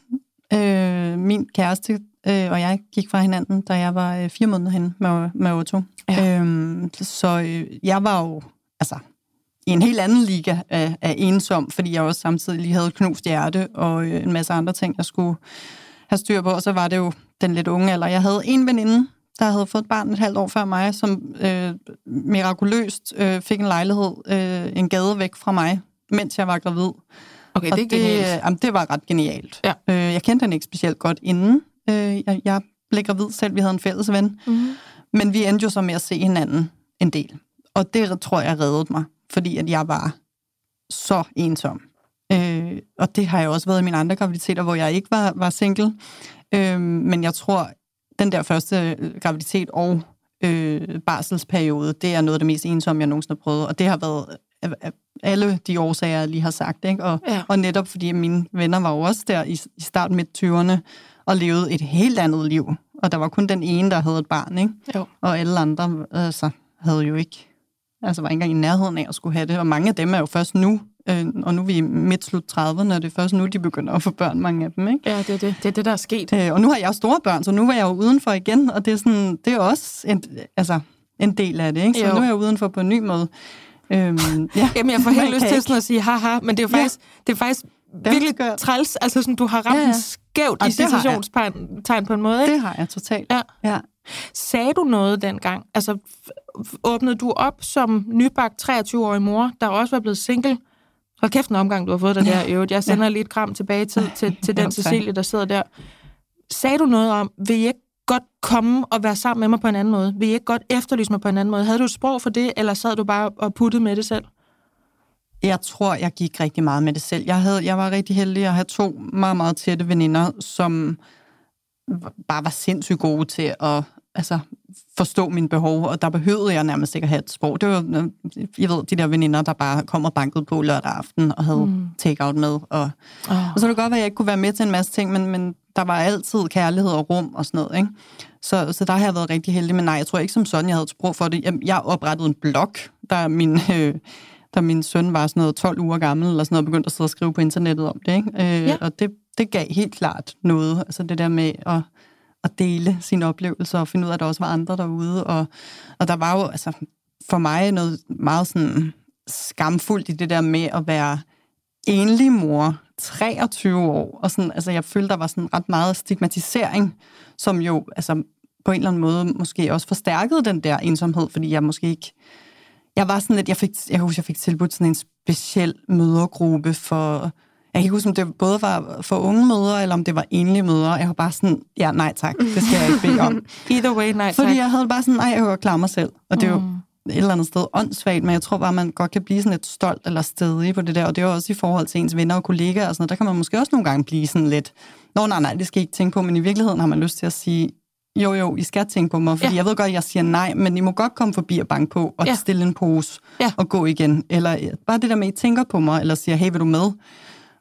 Øh, min kæreste øh, og jeg gik fra hinanden, da jeg var øh, fire måneder henne med, med Otto. Ja. Øhm, så øh, jeg var jo altså, i en helt anden liga af, af ensom, fordi jeg også samtidig lige havde knust hjerte og øh, en masse andre ting, jeg skulle have styr på. Og så var det jo den lidt unge alder. Jeg havde en veninde, der havde fået et barn et halvt år før mig, som øh, mirakuløst øh, fik en lejlighed øh, en gade væk fra mig, mens jeg var gravid. Okay, Og det er genialt. Det, jamen, det var ret genialt. Ja. Øh, jeg kendte hende ikke specielt godt inden. Øh, jeg, jeg blev gravid selv, vi havde en fælles ven. Mm-hmm. Men vi endte jo så med at se hinanden en del. Og det tror jeg reddede mig, fordi at jeg var så ensom. Øh, og det har jeg også været i mine andre graviditeter, hvor jeg ikke var, var single. Øh, men jeg tror, den der første øh, graviditet og øh, barselsperiode, det er noget af det mest ensomme, jeg nogensinde har prøvet. Og det har været alle de årsager, jeg lige har sagt. Ikke? Og, Ja. og netop fordi mine venner var jo også der i, i starten midt 20'erne og levede et helt andet liv. Og der var kun den ene, der havde et barn, ikke? Jo. Og alle andre altså, havde jo ikke, altså var ikke engang i nærheden af at skulle have det. Og mange af dem er jo først nu, øh, og nu er vi i midt-slut 30'erne, og det er først nu, de begynder at få børn, mange af dem, ikke? Ja, det er det. Det er det, der er sket. Øh, og nu har jeg jo store børn, så nu var jeg jo udenfor igen, og det er, sådan, det er også en, altså, en del af det, ikke? Så Jo. nu er jeg udenfor på en ny måde. Øhm, ja. [LAUGHS] Jamen, jeg får helt lyst til sådan at sige haha, men det er jo Ja. faktisk, det er faktisk virkelig skørt. træls. Altså, sådan, du har ramt Ja, ja, ja. ja. skævt Og i situationstegn tegn på en måde, ikke? Det har jeg totalt. Ja. ja. Sagde du noget dengang? Altså, åbnede du op som nybagt 23-årig mor, der også var blevet single? Hold kæft en omgang, du har fået der Ja. der øvrigt. Jeg sender lige et kram tilbage i tid til, til [LAUGHS] den. Cecilie, der sidder der. Sagde du noget om, vil I ikke godt komme og være sammen med mig på en anden måde? Vil I ikke godt efterlyse mig på en anden måde? Havde du et sprog for det, eller sad du bare og puttede med det selv? Jeg tror, jeg gik rigtig meget med det selv. Jeg, havde, jeg var rigtig heldig at have to meget, meget tætte veninder, som bare var sindssygt gode til at altså, forstå mine behov, og der behøvede jeg nærmest ikke at have et sprog. Det var, øh, jeg ved, de der veninder, der bare kom og bankede på lørdag aften og havde mm. take-out med. Og, Oh. og så kan det godt være, at jeg ikke kunne være med til en masse ting, men, men der var altid kærlighed og rum og sådan noget. Ikke? Så, så der har jeg været rigtig heldig, men nej, jeg tror ikke som sådan, jeg havde et sprog for det. Jeg, jeg oprettede en blog, der min... [LAUGHS] Øh, da min søn var sådan noget 12 uger gammel, eller sådan noget, begyndte at sidde og skrive på internettet om det. Ikke? Øh, Ja. Og det, det gav helt klart noget. Altså det der med at, at dele sine oplevelser, og finde ud af, at der også var andre derude. Og, og der var jo altså, for mig noget meget sådan skamfuldt i det der med at være enlig mor, 23 år, og sådan, altså jeg følte, der var sådan ret meget stigmatisering, som jo altså, på en eller anden måde måske også forstærkede den der ensomhed, fordi jeg måske ikke jeg var sådan lidt, jeg fik, jeg kan huske, jeg fik tilbudt sådan en speciel mødergruppe for, jeg kan ikke huske, om det både var for unge mødre, eller om det var enlige mødre. Jeg var bare sådan, ja, nej tak, det skal jeg ikke bede om. [LAUGHS] Either way, nej tak. Fordi jeg havde bare sådan, nej, jeg kan godt klare mig selv. Og det er jo Mm. et eller andet sted åndssvagt, men jeg tror bare, man godt kan blive sådan lidt stolt eller stedig på det der. Og det er jo også i forhold til ens venner og kollegaer og sådan noget. Der kan man måske også nogle gange blive sådan lidt, nå nej, nej, det skal I ikke tænke på, men i virkeligheden har man lyst til at sige, jo, jo, I skal tænke på mig, fordi Ja. jeg ved godt, at jeg siger nej, men I må godt komme forbi og banke på og Ja. stille en pose Ja. og gå igen. Eller bare det der med, at I tænker på mig, eller siger, hey, vil du med?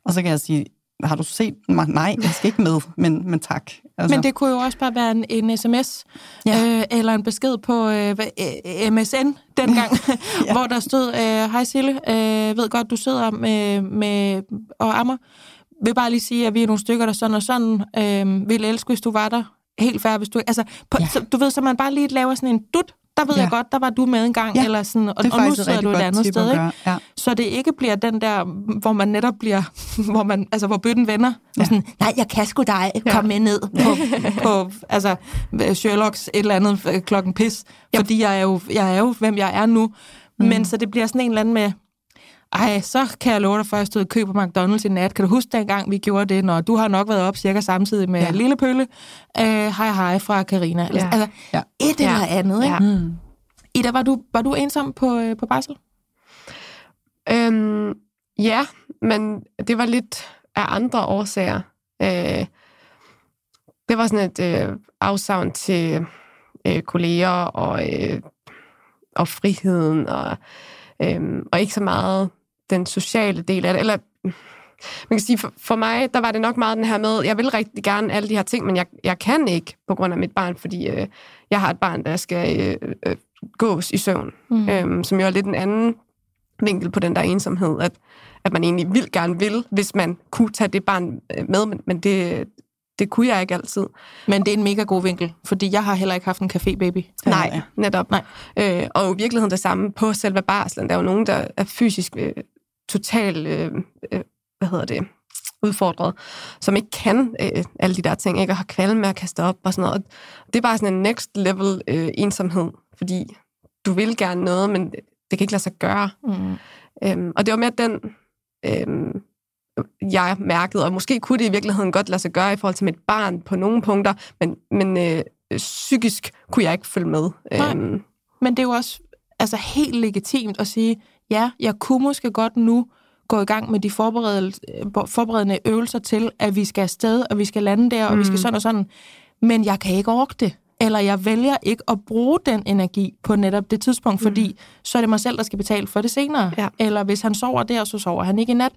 Og så kan jeg sige, har du set mig? Nej, jeg skal ikke med, men, men tak. Altså, Men det kunne jo også bare være en, en sms, Ja. øh, eller en besked på øh, øh, MSN dengang, [LAUGHS] ja. [LAUGHS] hvor der stod, øh, hej Sille, øh, ved godt, du sidder med, med og ammer. Vil bare lige sige, at vi er nogle stykker, der sådan og sådan øh, vil elske, hvis du var der. Helt færre, hvis du... Altså, på, ja. så, du ved, så man bare lige laver sådan en dut, der ved Ja. ja. jeg godt, der var du med en gang, Ja. eller sådan, og, og nu sidder du et andet sted, ikke? Ja. Så det ikke bliver den der, hvor man netop bliver, [LAUGHS] hvor man, altså hvor bøtten vender, ja. Ja. og sådan, nej, jeg kan sgu dig, kom med ned på, [LAUGHS] på altså, Sherlocks et eller andet øh, klokken pis, fordi jeg er, jo, jeg er jo, hvem jeg er nu. Mm. Men så det bliver sådan en eller anden med, ej, så kan jeg love dig for, at jeg stod i kø på McDonald's i nat. Kan du huske dengang, vi gjorde det, når du har nok været op cirka samtidig med Ja. ja. Lille Pølle? Øh, hej, hej fra Karina. Ja. Ja. Altså, Ja. et Ja. eller andet, ikke? Ja. Mm. Ida, var du, var du ensom på, øh, på barsel? Øhm, ja, men det var lidt af andre årsager. Øh, det var sådan et øh, afsavn til øh, kolleger og, øh, og friheden, og, øh, og ikke så meget den sociale del af det. Eller man kan sige, for, for mig, der var det nok meget den her med, jeg vil rigtig gerne alle de her ting, men jeg, jeg kan ikke på grund af mit barn, fordi øh, jeg har et barn, der skal øh, øh, gås i søvn, mm. øhm, som jo er lidt en anden vinkel på den der ensomhed, at, at man egentlig vil gerne vil, hvis man kunne tage det barn øh, med, men, men det, det kunne jeg ikke altid. Men det er en mega god vinkel, fordi jeg har heller ikke haft en café-baby. Nej, netop. Nej. Øh, og i virkeligheden det samme på selve barslen. Der er jo nogen, der er fysisk øh, totalt, øh, øh, hvad hedder det, udfordret, som ikke kan øh, alle de der ting, ikke? og har kvalme med at kaste op og sådan noget. Og det er bare sådan en next level øh, ensomhed, fordi du vil gerne noget, men det, det kan ikke lade sig gøre. Mm. Øhm, og det var mere den, øhm, jeg mærkede, og måske kunne det i virkeligheden godt lade sig gøre i forhold til mit barn på nogle punkter, men, men øh, psykisk kunne jeg ikke følge med. Nej. Øhm, Men det er jo også altså, helt legitimt at sige, ja, jeg kunne måske godt nu gå i gang med de forberedende, forberedende øvelser til, at vi skal afsted, og vi skal lande der, og mm. vi skal sådan og sådan. Men jeg kan ikke orke det. eller jeg vælger ikke at bruge den energi på netop det tidspunkt, mm. fordi så er det mig selv, der skal betale for det senere. Ja. Eller hvis han sover der, så sover han ikke i nat.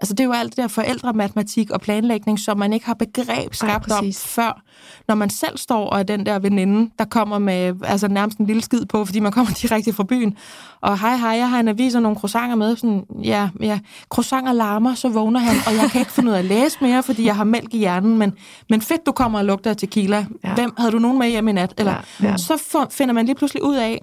Altså det er jo alt det der forældrematematik og planlægning, som man ikke har begreb skabt om præcis. før. Når man selv står og er den der veninde, der kommer med altså nærmest en lille skid på, fordi man kommer [LAUGHS] direkte fra byen. Og hej, hej, jeg har en avis og nogle croissanter med. Sådan, ja, ja, croissanter larmer, så vågner han, og jeg kan ikke finde ud af at læse mere, fordi jeg har mælk i hjernen. Men, men fedt, du kommer og lugter af tequila. Ja. Hvem havde du nogen med hjem i nat? Eller, Ja, ja. Så finder man lige pludselig ud af,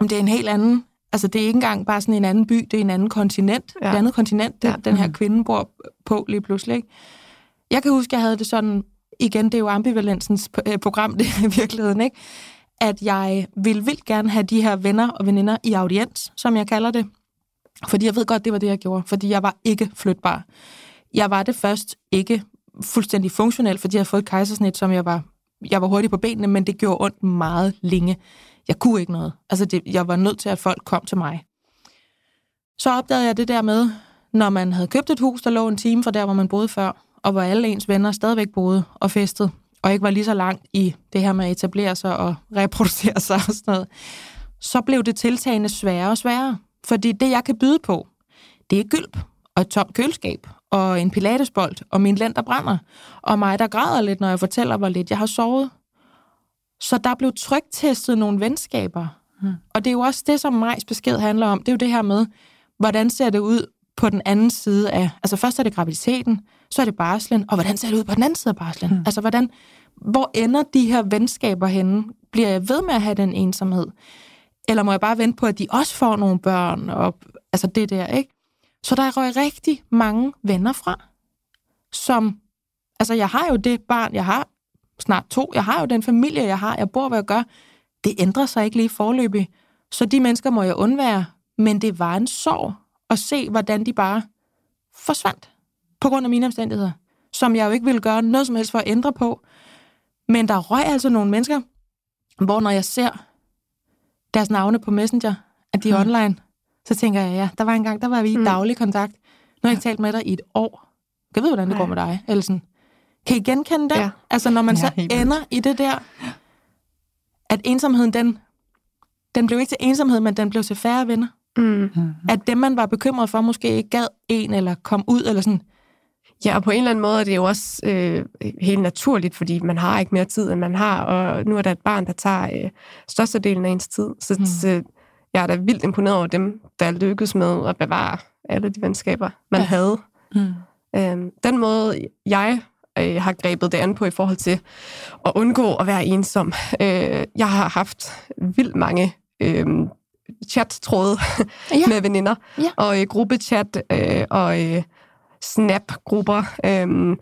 om det er en helt anden... Altså, det er ikke engang bare sådan en anden by, det er en anden kontinent. Ja. Et andet kontinent, det, Ja. den her kvinde bor på lige pludselig. Ikke? Jeg kan huske, jeg havde det sådan... Igen, det er jo ambivalensens øh, program, det i virkeligheden, ikke? At jeg vil vildt gerne have de her venner og veninder i audiens, som jeg kalder det. Fordi jeg ved godt, det var det, jeg gjorde. Fordi jeg var ikke flytbar. Jeg var det først ikke fuldstændig funktionel, fordi jeg havde fået et kejsersnit, som jeg var, jeg var hurtig på benene, men det gjorde ondt meget længe. Jeg kunne ikke noget. Altså, det, jeg var nødt til, at folk kom til mig. Så opdagede jeg det der med, når man havde købt et hus, der lå en time fra der, hvor man boede før, og hvor alle ens venner stadigvæk boede og festede, og ikke var lige så langt i det her med at etablere sig og [LAUGHS] reproducere sig og sådan noget, så blev det tiltagende sværere og sværere. Fordi det, jeg kan byde på, det er gylp og et tomt køleskab og en pilatesbold og min lænd, der brænder, og mig, der græder lidt, når jeg fortæller, hvor lidt jeg har sovet. Så der blev trygtestet nogle venskaber. Hmm. Og det er jo også det, som Majs besked handler om. Det er jo det her med, hvordan ser det ud på den anden side af... Altså først er det graviditeten, så er det barslen, og hvordan ser det ud på den anden side af barslen? Hmm. Altså hvordan... Hvor ender de her venskaber henne? Bliver jeg ved med at have den ensomhed? Eller må jeg bare vente på, at de også får nogle børn? Og, altså det der, ikke? Så der røg rigtig mange venner fra, som... Altså, jeg har jo det barn, jeg har, snart to. Jeg har jo den familie, jeg har. Jeg bor, hvad jeg gør. Det ændrer sig ikke lige forløbig. Så de mennesker må jeg undvære. Men det var en sorg at se, hvordan de bare forsvandt på grund af mine omstændigheder, som jeg jo ikke ville gøre noget som helst for at ændre på. Men der røg altså nogle mennesker, hvor når jeg ser deres navne på Messenger, at de er Mm. online, så tænker jeg, ja, der var en gang, der var vi i Mm. daglig kontakt. Nu har jeg ikke talt med dig i et år. Jeg ved, hvordan det Nej. går med dig. Eller sådan. Kan I genkende det? Ja. Altså, når man Ja, så ender i det der, at ensomheden, den, den blev ikke til ensomhed, men den blev til færre venner. Mm. At dem, man var bekymret for, måske ikke gad en, eller kom ud, eller sådan. Ja, og på en eller anden måde er det jo også øh, helt naturligt, fordi man har ikke mere tid, end man har, og nu er der et barn, der tager øh, størstedelen af ens tid. Så, Mm. så jeg er da vildt imponeret over dem, der lykkedes med at bevare alle de venskaber, man Ja. ja. havde. Mm. Øh, den måde, jeg øh, har grebet det an på i forhold til at undgå at være ensom. Øh, jeg har haft vildt mange øh, chat-tråde Ja. [LAUGHS] med veninder, Ja. og øh, gruppechat øh, og øh, snap-grupper. Øh,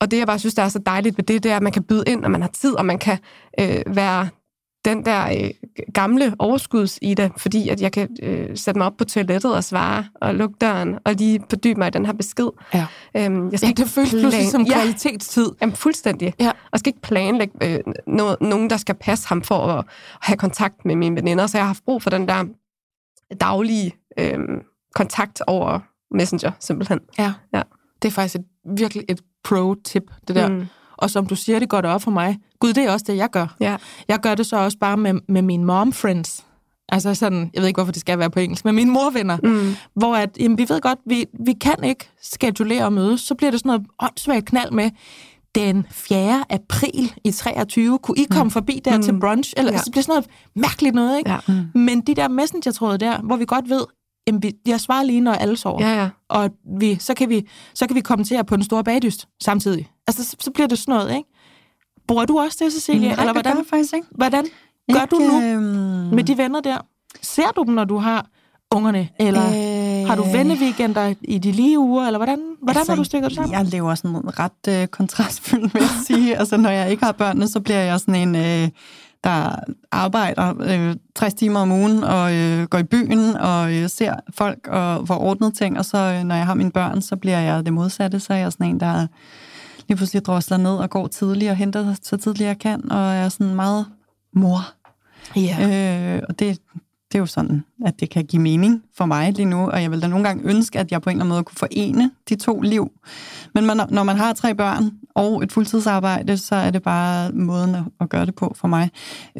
og det, jeg bare synes, der er så dejligt ved det, det er, at man kan byde ind, og man har tid, og man kan øh, være den der øh, gamle overskuds i det, fordi at jeg kan øh, sætte mig op på toilettet og svare og lukke døren, og lige fordybe mig i den her besked. Ja. Øhm, jeg skal Ja, ikke det føles pludselig plan- som Ja, kvalitetstid. jamen, fuldstændig. Ja. Og skal ikke planlægge øh, noget, nogen, der skal passe ham for at, at have kontakt med mine veninder, så jeg har haft brug for den der daglige øh, kontakt over Messenger, simpelthen. Ja. Ja. Det er faktisk et, virkelig et pro-tip, det der. Mm. Mm. Og som du siger, det går det op for mig. Gud, det er også det, jeg gør. Ja. Jeg gør det så også bare med, med mine mom-friends. Altså sådan, jeg ved ikke, hvorfor det skal være på engelsk, med mine morvenner. Mm. Hvor at, jamen, vi ved godt, vi, vi kan ikke skedulere og mødes. Så bliver det sådan noget åndssvagt knald med, den 4. april i 23, kunne I komme mm. forbi der mm. til brunch? Eller ja. Ja. så bliver det sådan noget mærkeligt noget, ikke? Ja. Mm. Men de der messenger-tråde der, hvor vi godt ved, jeg svarer lige, når alle sover. Ja, ja. Og vi, så, kan vi, så kan vi kommentere på den store bagdyst samtidig. Altså, så, så bliver det sådan noget, ikke? Bruger du også det, Cecilia? Nej, Eller det gør hvordan, jeg faktisk ikke. hvordan gør Ikke, du nu øhm, med de venner der? Ser du dem, når du har ungerne? Eller øh, har du venneweekender i de lige uger? Eller hvordan, hvordan altså, har du stykket det sammen? Jeg lever sådan ret øh, kontrastfyldt, vil jeg sige. altså, når jeg ikke har børnene, så bliver jeg sådan en, øh, der arbejder øh, 60 timer om ugen, og øh, går i byen, og øh, ser folk, og får ordnet ting. Og så, øh, når jeg har mine børn, så bliver jeg det modsatte. Så er jeg sådan en, der lige pludselig drosler ned og går tidligt og henter så tidligt jeg kan, og er sådan meget mor. Ja. Øh, og det, det er jo sådan, at det kan give mening for mig lige nu, og jeg vil da nogle gange ønske, at jeg på en eller anden måde kunne forene de to liv. Men man, når man har tre børn og et fuldtidsarbejde, så er det bare måden at, gøre det på for mig.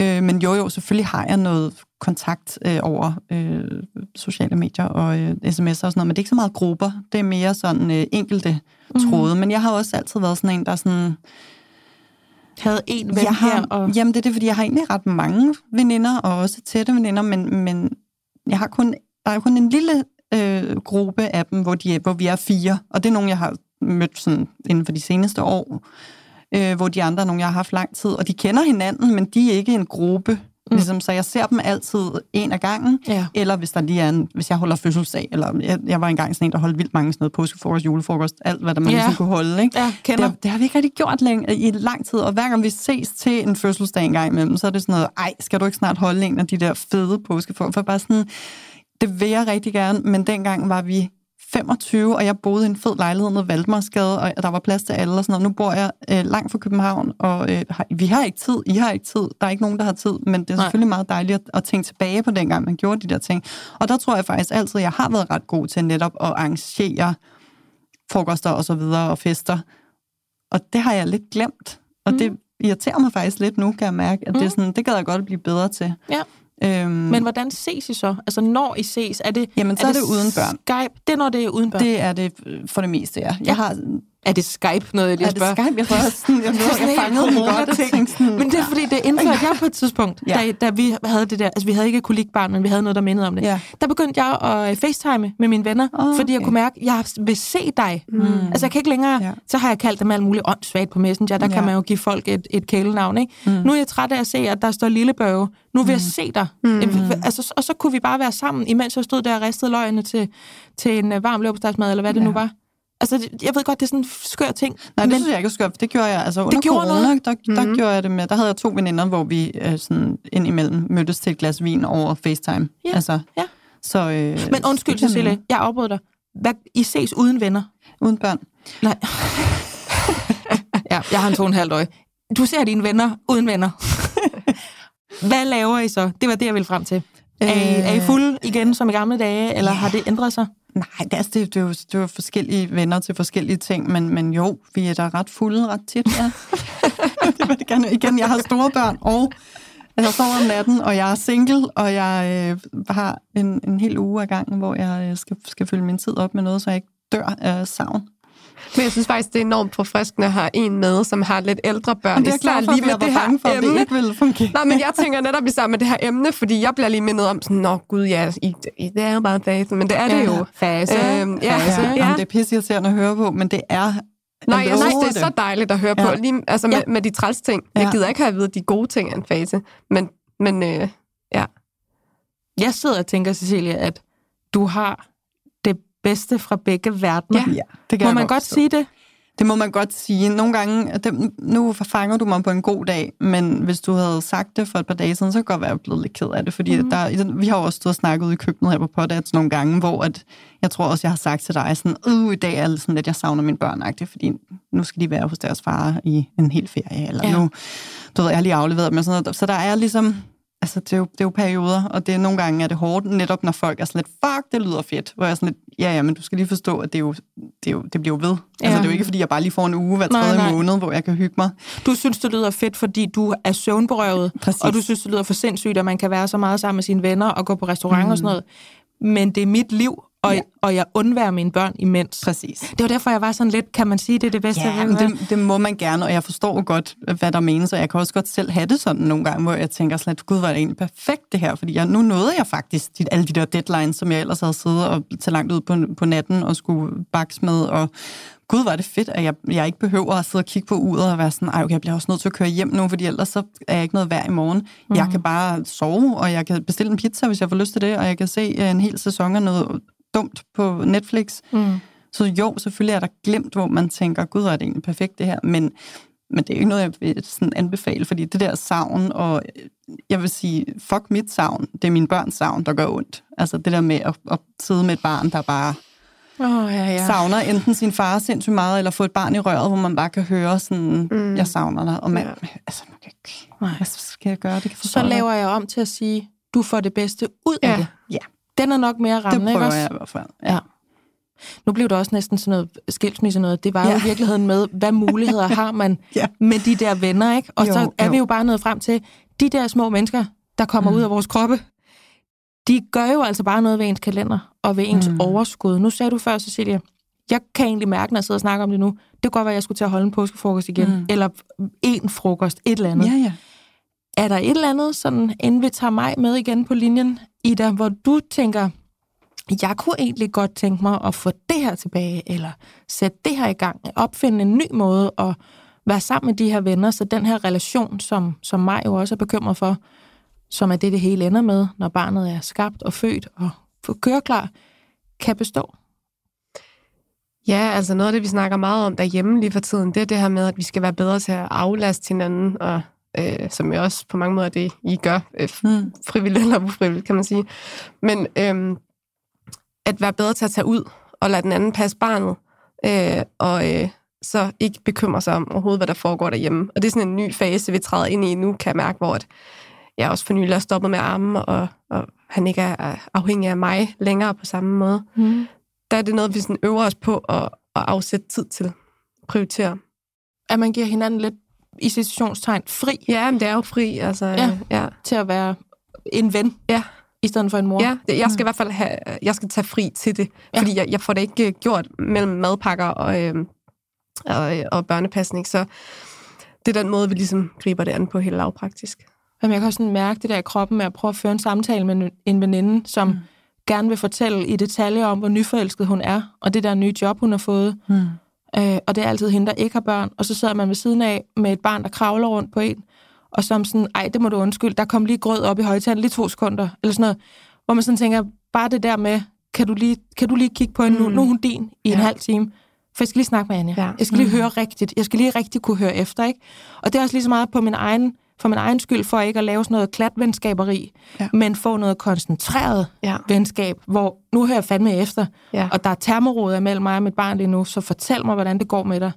Øh, men jo, jo, selvfølgelig har jeg noget kontakt øh, over øh, sociale medier og øh, sms'er og sådan noget, men det er ikke så meget grupper. Det er mere sådan øh, enkelte mm. tråde. Men jeg har også altid været sådan en, der sådan havde en ven jeg har, her. Og... Jamen, det er det, fordi jeg har egentlig ret mange veninder, og også tætte veninder, men, men jeg har kun, der er kun en lille øh, gruppe af dem, hvor, de, hvor vi er fire, og det er nogen, jeg har mødt sådan inden for de seneste år, øh, hvor de andre er nogen, jeg har haft lang tid, og de kender hinanden, men de er ikke en gruppe. Mm. Ligesom, så jeg ser dem altid en af gangen, Ja. eller hvis der lige er en, hvis jeg holder fødselsdag, eller jeg, jeg var engang sådan en, der holdt vildt mange sådan noget påskefrokost, julefrokost, alt hvad der man Ja. ligesom kunne holde, ikke? Ja, kender. Det, det har vi ikke rigtig gjort længe, i lang tid, og hver gang vi ses til en fødselsdag en gang imellem, så er det sådan noget, ej, skal du ikke snart holde en af de der fede påskefrokost? For bare sådan, det vil jeg rigtig gerne, men dengang var vi 25, og jeg boede i en fed lejlighed i Valdemarsgade, og der var plads til alle og sådan noget. Nu bor jeg øh, langt fra København, og øh, vi har ikke tid, I har ikke tid, der er ikke nogen, der har tid, men det er Nej. selvfølgelig meget dejligt at, at tænke tilbage på dengang, man gjorde de der ting. Og der tror jeg faktisk altid, jeg har været ret god til netop at arrangere frokoster og så videre, og fester. Og det har jeg lidt glemt, og mm. det irriterer mig faktisk lidt nu, kan jeg mærke, at mm. det, er sådan, det gad jeg godt at blive bedre til. Ja. Øhm, Men hvordan ses I så? Altså, når I ses, er det... Jamen, så er det uden børn. Skype? Det er, når det er uden børn. det er det øh, for det meste, ja. Ja. Jeg har Er det Skype, noget jeg lige Er det spørger? Skype? Jeg tror også [LAUGHS] sådan, jeg, sådan jeg helt fangede den godt. og corona-ting. tænkte sådan, Men det er fordi, det indførte jeg på et tidspunkt, Ja. da, da vi havde det der, altså vi havde ikke kolikbarn, men vi havde noget, der mindede om det. Ja. Der begyndte jeg at øh, facetime med mine venner, Åh, fordi jeg okay. kunne mærke, at jeg vil se dig. Mm. Altså jeg kan ikke længere, Ja. så har jeg kaldt dem alt muligt åndssvagt på Messenger, der ja. kan man jo give folk et, et kælenavn, ikke? Mm. Nu er jeg træt af at se, at der står Lillebørge. Nu vil jeg se dig. Mm. Altså, og så kunne vi bare være sammen, imens jeg stod der og ristede løgene til, til en øh, varm leverpostejsmad, eller hvad det Ja. nu var. Altså, det- jeg ved godt, det er sådan en skør ting. Nej, det men synes jeg ikke er skørt, det gjorde jeg. Altså under gjorde corona, noget. der, der mm. gjorde jeg det med, der havde jeg to veninder, hvor vi øh, sådan indimellem mødtes til et glas vin over FaceTime. Ja, Altså, ja. Så, øh, Men undskyld, det Cecilie, jeg afbryder dig. Hvad, I ses uden venner? Uden børn. Nej. [LAUGHS] ja, jeg har en to og en halvt øje. Du ser dine venner uden venner. [LAUGHS] Hvad laver I så? Det var det, jeg ville frem til. Er I, er I fulde igen som i gamle dage, eller har det ændret sig? Nej, det, er, altså, det, det, er jo, det er jo forskellige venner til forskellige ting, men, men jo, vi er da ret fulde ret tit, ja. [LAUGHS] det vil jeg gerne. Igen, jeg har store børn, og jeg sover om natten, og jeg er single, og jeg øh, har en, en hel uge ad gangen, hvor jeg øh, skal, skal fylde min tid op med noget, så jeg ikke dør af savn. Men jeg synes faktisk, det er enormt forfriskende at have en med, som har lidt ældre børn. Og det er jeg Især klar for, lige med det her bange for, at det emne. ikke ville fungere. Nej, men jeg tænker netop især med det her emne, fordi jeg bliver lige mindet om sådan, nå gud, ja, i, i, det er jo bare fase, men det er det jo. Fase. Øhm, ja, Fase. ja. Jamen, det er pisseirriterende at høre på, men det er... Nej, jeg synes, det er så dejligt at høre på, Ja. lige, altså med, Ja. med de træls ting. Jeg Ja. gider ikke have at vide de gode ting af en fase, men, men øh, ja. Jeg sidder og tænker, Cecilia, at du har bedste fra begge verdener. Ja. Ja, det kan Må jeg man godt forstå. sige det? Det må man godt sige. Nogle gange, det, nu fanger du mig på en god dag, men hvis du havde sagt det for et par dage siden, så kan det godt være, jeg blevet lidt ked af det. Fordi mm. der, vi har jo også stået og snakket ude i køkkenet her på Podats nogle gange, hvor at, jeg tror også, jeg har sagt til dig sådan, uh, i dag er det sådan, at jeg savner mine børn, fordi nu skal de være hos deres far i en hel ferie, eller ja. nu, du ved, jeg har lige afleveret dem og sådan noget. Så der er ligesom, altså det er, jo, det er jo perioder, og det er nogle gange er det hårdt, netop når folk er sådan lidt, fuck, det lyder fedt. Hvor jeg er sådan lidt, ja, ja, men du skal lige forstå, at det, er jo, det, er jo, det bliver jo ved. Ja. Ja. Altså det er jo ikke, fordi jeg bare lige får en uge hver Nej, tredje nej. måned, hvor jeg kan hygge mig. Du synes, det lyder fedt, fordi du er søvnberøvet, Præcis. og du synes, det lyder for sindssygt, at man kan være så meget sammen med sine venner og gå på restaurant mm. og sådan noget. Men det er mit liv, og, ja. Og jeg undværer mine børn imens. Præcis. Det var derfor, jeg var sådan lidt, kan man sige, det er det bedste? Ja, men det, det må man gerne, og jeg forstår godt, hvad der menes, og jeg kan også godt selv have det sådan nogle gange, hvor jeg tænker lidt, gud, var det egentlig perfekt det her, fordi jeg, nu nåede jeg faktisk de, alle de der deadlines, som jeg ellers havde siddet og til langt ud på, på natten og skulle bakse med, og gud, var det fedt, at jeg, jeg ikke behøver at sidde og kigge på uret og være sådan, ej, okay, jeg bliver også nødt til at køre hjem nu, fordi ellers så er jeg ikke noget værd i morgen. Mm. Jeg kan bare sove, og jeg kan bestille en pizza, hvis jeg får lyst til det, og jeg kan se øh, en hel sæson af noget dumt på Netflix. Mm. Så jo, selvfølgelig er der glemt, hvor man tænker, gud, er det egentlig perfekt det her, men, men det er jo ikke noget, jeg vil sådan anbefale, fordi det der savn, og øh, jeg vil sige, fuck mit savn, det er min børns savn, der gør ondt. Altså det der med at, at sidde med et barn, der bare Oh, ja, ja. savner enten sin far sindssygt meget, eller få et barn i røret, hvor man bare kan høre sådan, mm. jeg savner dig, og man, Ja. altså, man kan ikke, hvad skal jeg gøre? Det kan Så laver jeg om til at sige, du får det bedste ud af Ja. det. Ja. Den er nok mere Det rammende, ikke prøver også? jeg i hvert fald. Ja. Nu blev det også næsten sådan noget skilsmisse noget. Det var ja. jo Ja. i virkeligheden med, hvad muligheder har man [LAUGHS] Ja. med de der venner, ikke? Og Jo, så er jo. vi jo bare nået frem til, de der små mennesker, der kommer mm. Ud af vores kroppe, de gør jo altså bare noget ved ens kalender og ved ens mm. Overskud. Nu sagde du før, Cecilia, jeg kan egentlig mærke, når jeg sidder og snakker om det nu, det kunne godt være, at jeg skulle til at holde en påskefrokost igen. Mm. eller en frokost, et eller andet. Ja, ja. Er der et eller andet, sådan, inden vi tager mig med igen på linjen, Ida, hvor du tænker, jeg kunne egentlig godt tænke mig at få det her tilbage, eller sætte det her i gang, opfinde en ny måde at være sammen med de her venner, så den her relation, som, som mig jo også er bekymret for, som er det, det hele ender med, når barnet er skabt og født og køreklar, kan bestå. Ja, altså noget af det, vi snakker meget om derhjemme lige for tiden, det er det her med, at vi skal være bedre til at aflaste hinanden, og øh, som jo også på mange måder er det, I gør, øh, Mm. frivilligt eller ufrivilligt, kan man sige. Men øh, at være bedre til at tage ud og lade den anden passe barnet, øh, og øh, så ikke bekymre sig om overhovedet, hvad der foregår derhjemme. Og det er sådan en ny fase, vi træder ind i nu, kan jeg mærke, hvor at jeg også for nylig er stoppet med armen, og, og han ikke er afhængig af mig længere på samme måde. Mm. Der er det noget, vi sådan øver os på at, at afsætte tid til. Prioritere. At man giver hinanden lidt i situationstegn fri Ja, men det er jo fri. Altså, Ja. ja. til at være en ven, Ja. i stedet for en mor. Ja, jeg skal i hvert fald have, jeg skal tage fri til det, Ja. fordi jeg, jeg får det ikke øh, gjort mellem madpakker og, øh, og, øh, og børnepasning, så det er den måde, vi ligesom griber det an på helt lavpraktisk. Jamen, jeg kan også sådan mærke det der i kroppen med at prøve at føre en samtale med en- en veninde, som mm. Mm. gerne vil fortælle i detaljer om, hvor nyforelsket hun er, og det der nye job, hun har fået. Mm. Øh, og det er altid hende, der ikke har børn. Og så sidder man ved siden af med et barn, der kravler rundt på en, og som sådan, ej, det må du undskylde, der kom lige grød op i højtalen, lige to sekunder, eller sådan noget. Hvor man sådan tænker, bare det der med, kan du lige, kan du lige kigge på hende nu? Mm. Nu er hun din i en Ja. halv time. For jeg skal lige snakke med Anja. Ja. Jeg skal lige Mm. høre rigtigt. Jeg skal lige rigtig kunne høre efter, ikke? Og det er også lige så meget på min egen, for min egen skyld, for ikke at lave sådan noget klatvenskaberi, Ja. men få noget koncentreret Ja. venskab, hvor nu hører jeg fandme efter, Ja. og der er termoråder mellem mig og mit barn lige nu, så fortæl mig, hvordan det går med dig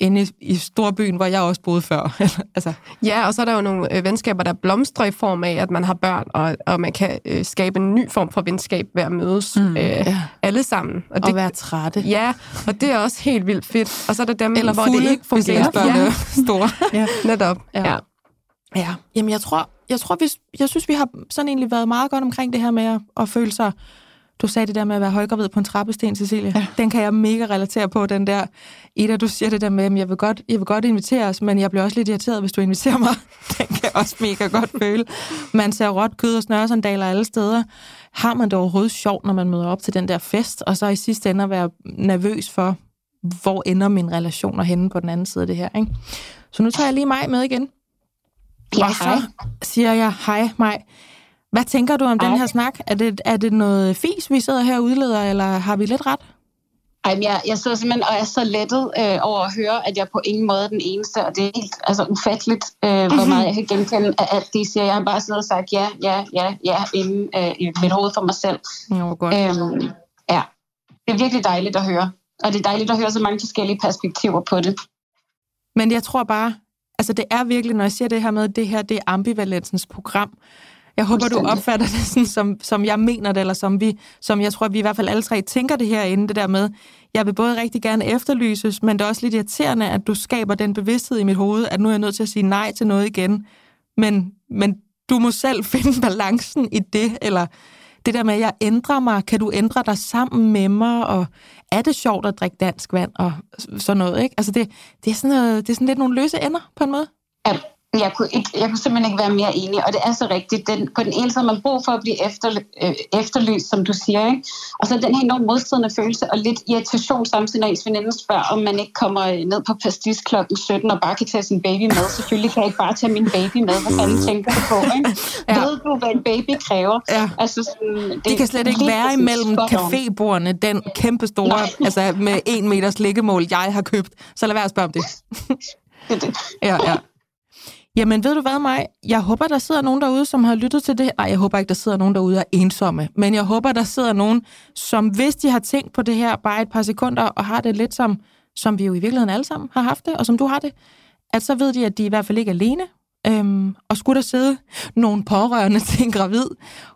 inde i, i storbyen, hvor jeg også boede før. [LAUGHS] altså, Ja, og så er der jo nogle øh, venskaber, der blomstrer i form af, at man har børn, og, og man kan øh, skabe en ny form for venskab ved at mødes mm, øh, ja. alle sammen. Og at være trætte. Ja, og det er også helt vildt fedt. Og så er der dem, Eller hvor fulde, det ikke hvis fungerer. børn Ja, store. [LAUGHS] Ja. netop. Ja. Ja. Ja. Ja, jamen jeg tror, jeg tror, vi, jeg synes, vi har sådan egentlig været meget godt omkring det her med at, at føle sig... Du sagde det der med at være højgravid på en trappesten, Cecilia. Ja. Den kan jeg mega relatere på, den der. Ida, du siger det der med, at jeg vil godt, jeg vil godt invitere os, men jeg bliver også lidt irriteret, hvis du inviterer mig. [LAUGHS] Den kan jeg også mega godt føle. Man ser råt kød og snørresandaler alle steder. Har man det overhovedet sjovt, når man møder op til den der fest, og så i sidste ende at være nervøs for, hvor ender mine relationer henne på den anden side af det her, ikke? Så nu tager jeg lige mig med igen. Ja, og så hej. siger jeg, hej Maj. Hvad tænker du om Hej. den her snak? Er det, er det noget fis, vi sidder her og udleder, eller har vi lidt ret? Ej, jeg, jeg sidder simpelthen og er så lettet øh, over at høre, at jeg på ingen måde er den eneste, og det er helt altså, ufatteligt, øh, hvor meget jeg kan genkende af alt det, siger. Jeg har bare siddet og sagt ja, ja, ja, ja, inde øh, i mit hoved for mig selv. Jo, godt. Øhm, ja, det er virkelig dejligt at høre. Og det er dejligt at høre så mange forskellige perspektiver på det. Men jeg tror bare, altså det er virkelig, når jeg siger det her med, det her det er ambivalensens program. Jeg håber, du opfatter det sådan, som, som jeg mener det, eller som, vi, som jeg tror, vi i hvert fald alle tre tænker det herinde, det der med, jeg vil både rigtig gerne efterlyses, men det er også lidt irriterende, at du skaber den bevidsthed i mit hoved, at nu er jeg nødt til at sige nej til noget igen. Men, men du må selv [LAUGHS] finde balancen i det, eller det der med, at jeg ændrer mig, kan du ændre dig sammen med mig, og er det sjovt at drikke dansk vand, og sådan noget, ikke? Altså det, det, er, sådan noget, det er sådan lidt nogle løse ender, på en måde. Ja, jeg kunne, ikke, jeg kunne simpelthen ikke være mere enig, og det er så rigtigt. Den, på den ene side har man brug for at blive efter, øh, efterlyst, som du siger, ikke? og så den her enormt modstridende følelse og lidt irritation samtidig, når ens veninde spørger, om man ikke kommer ned på pastis klokken 17 og bare kan tage sin baby med. Selvfølgelig kan jeg ikke bare tage min baby med. Hvad fanden tænker du på? Ikke? Ja. Ved du, hvad en baby kræver? Ja. Altså, sådan, det, De kan slet ikke være imellem cafébordene, den kæmpe store, Nej. altså med en meters liggemål, jeg har købt. Så lad være at spørge om det. Det det. Ja, ja. Jamen, ved du hvad, mig? Jeg håber, der sidder nogen derude, som har lyttet til det. Nej, jeg håber ikke, der sidder nogen derude og er ensomme. Men jeg håber, der sidder nogen, som hvis de har tænkt på det her bare et par sekunder, og har det lidt som, som vi jo i virkeligheden alle sammen har haft det, og som du har det, at så ved de, at de i hvert fald ikke er alene. Øhm, og skulle der sidde nogle pårørende til en gravid,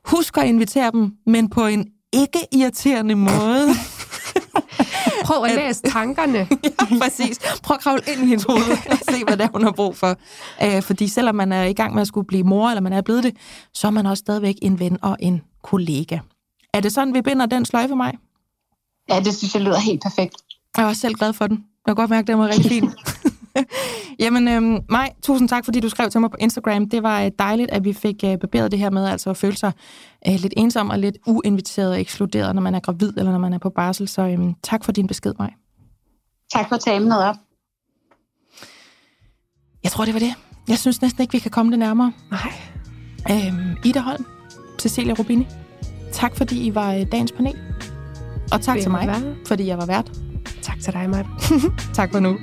husk at invitere dem, men på en ikke-irriterende måde. [LAUGHS] [LAUGHS] Prøv at læse tankerne. [LAUGHS] ja, præcis. Prøv at kravle ind i hendes hoved og se, hvad det er, hun har brug for. Øh, fordi selvom man er i gang med at skulle blive mor, eller man er blevet det, så er man også stadigvæk en ven og en kollega. Er det sådan, vi binder den sløjfe mig? Ja, det synes jeg lyder helt perfekt. Jeg er også selv glad for den. Jeg kan godt mærke, at den var rigtig fin. [LAUGHS] [LAUGHS] Jamen, øhm, Maj, tusind tak, fordi du skrev til mig på Instagram. Det var øh, dejligt, at vi fik øh, barberet det her med altså at føle sig øh, lidt ensom og lidt uinviteret og ekskluderet, når man er gravid eller når man er på barsel. Så øhm, tak for din besked, Maj. Tak for at tage emnet op. Jeg tror, det var det. Jeg synes næsten ikke, vi kan komme det nærmere. Nej. Øhm, Ida Holm, Cecilia Rubini, tak fordi I var øh, dagens panel. Og tak til mig, være. fordi jeg var vært. Tak til dig, Maja. [LAUGHS] Tak for nu.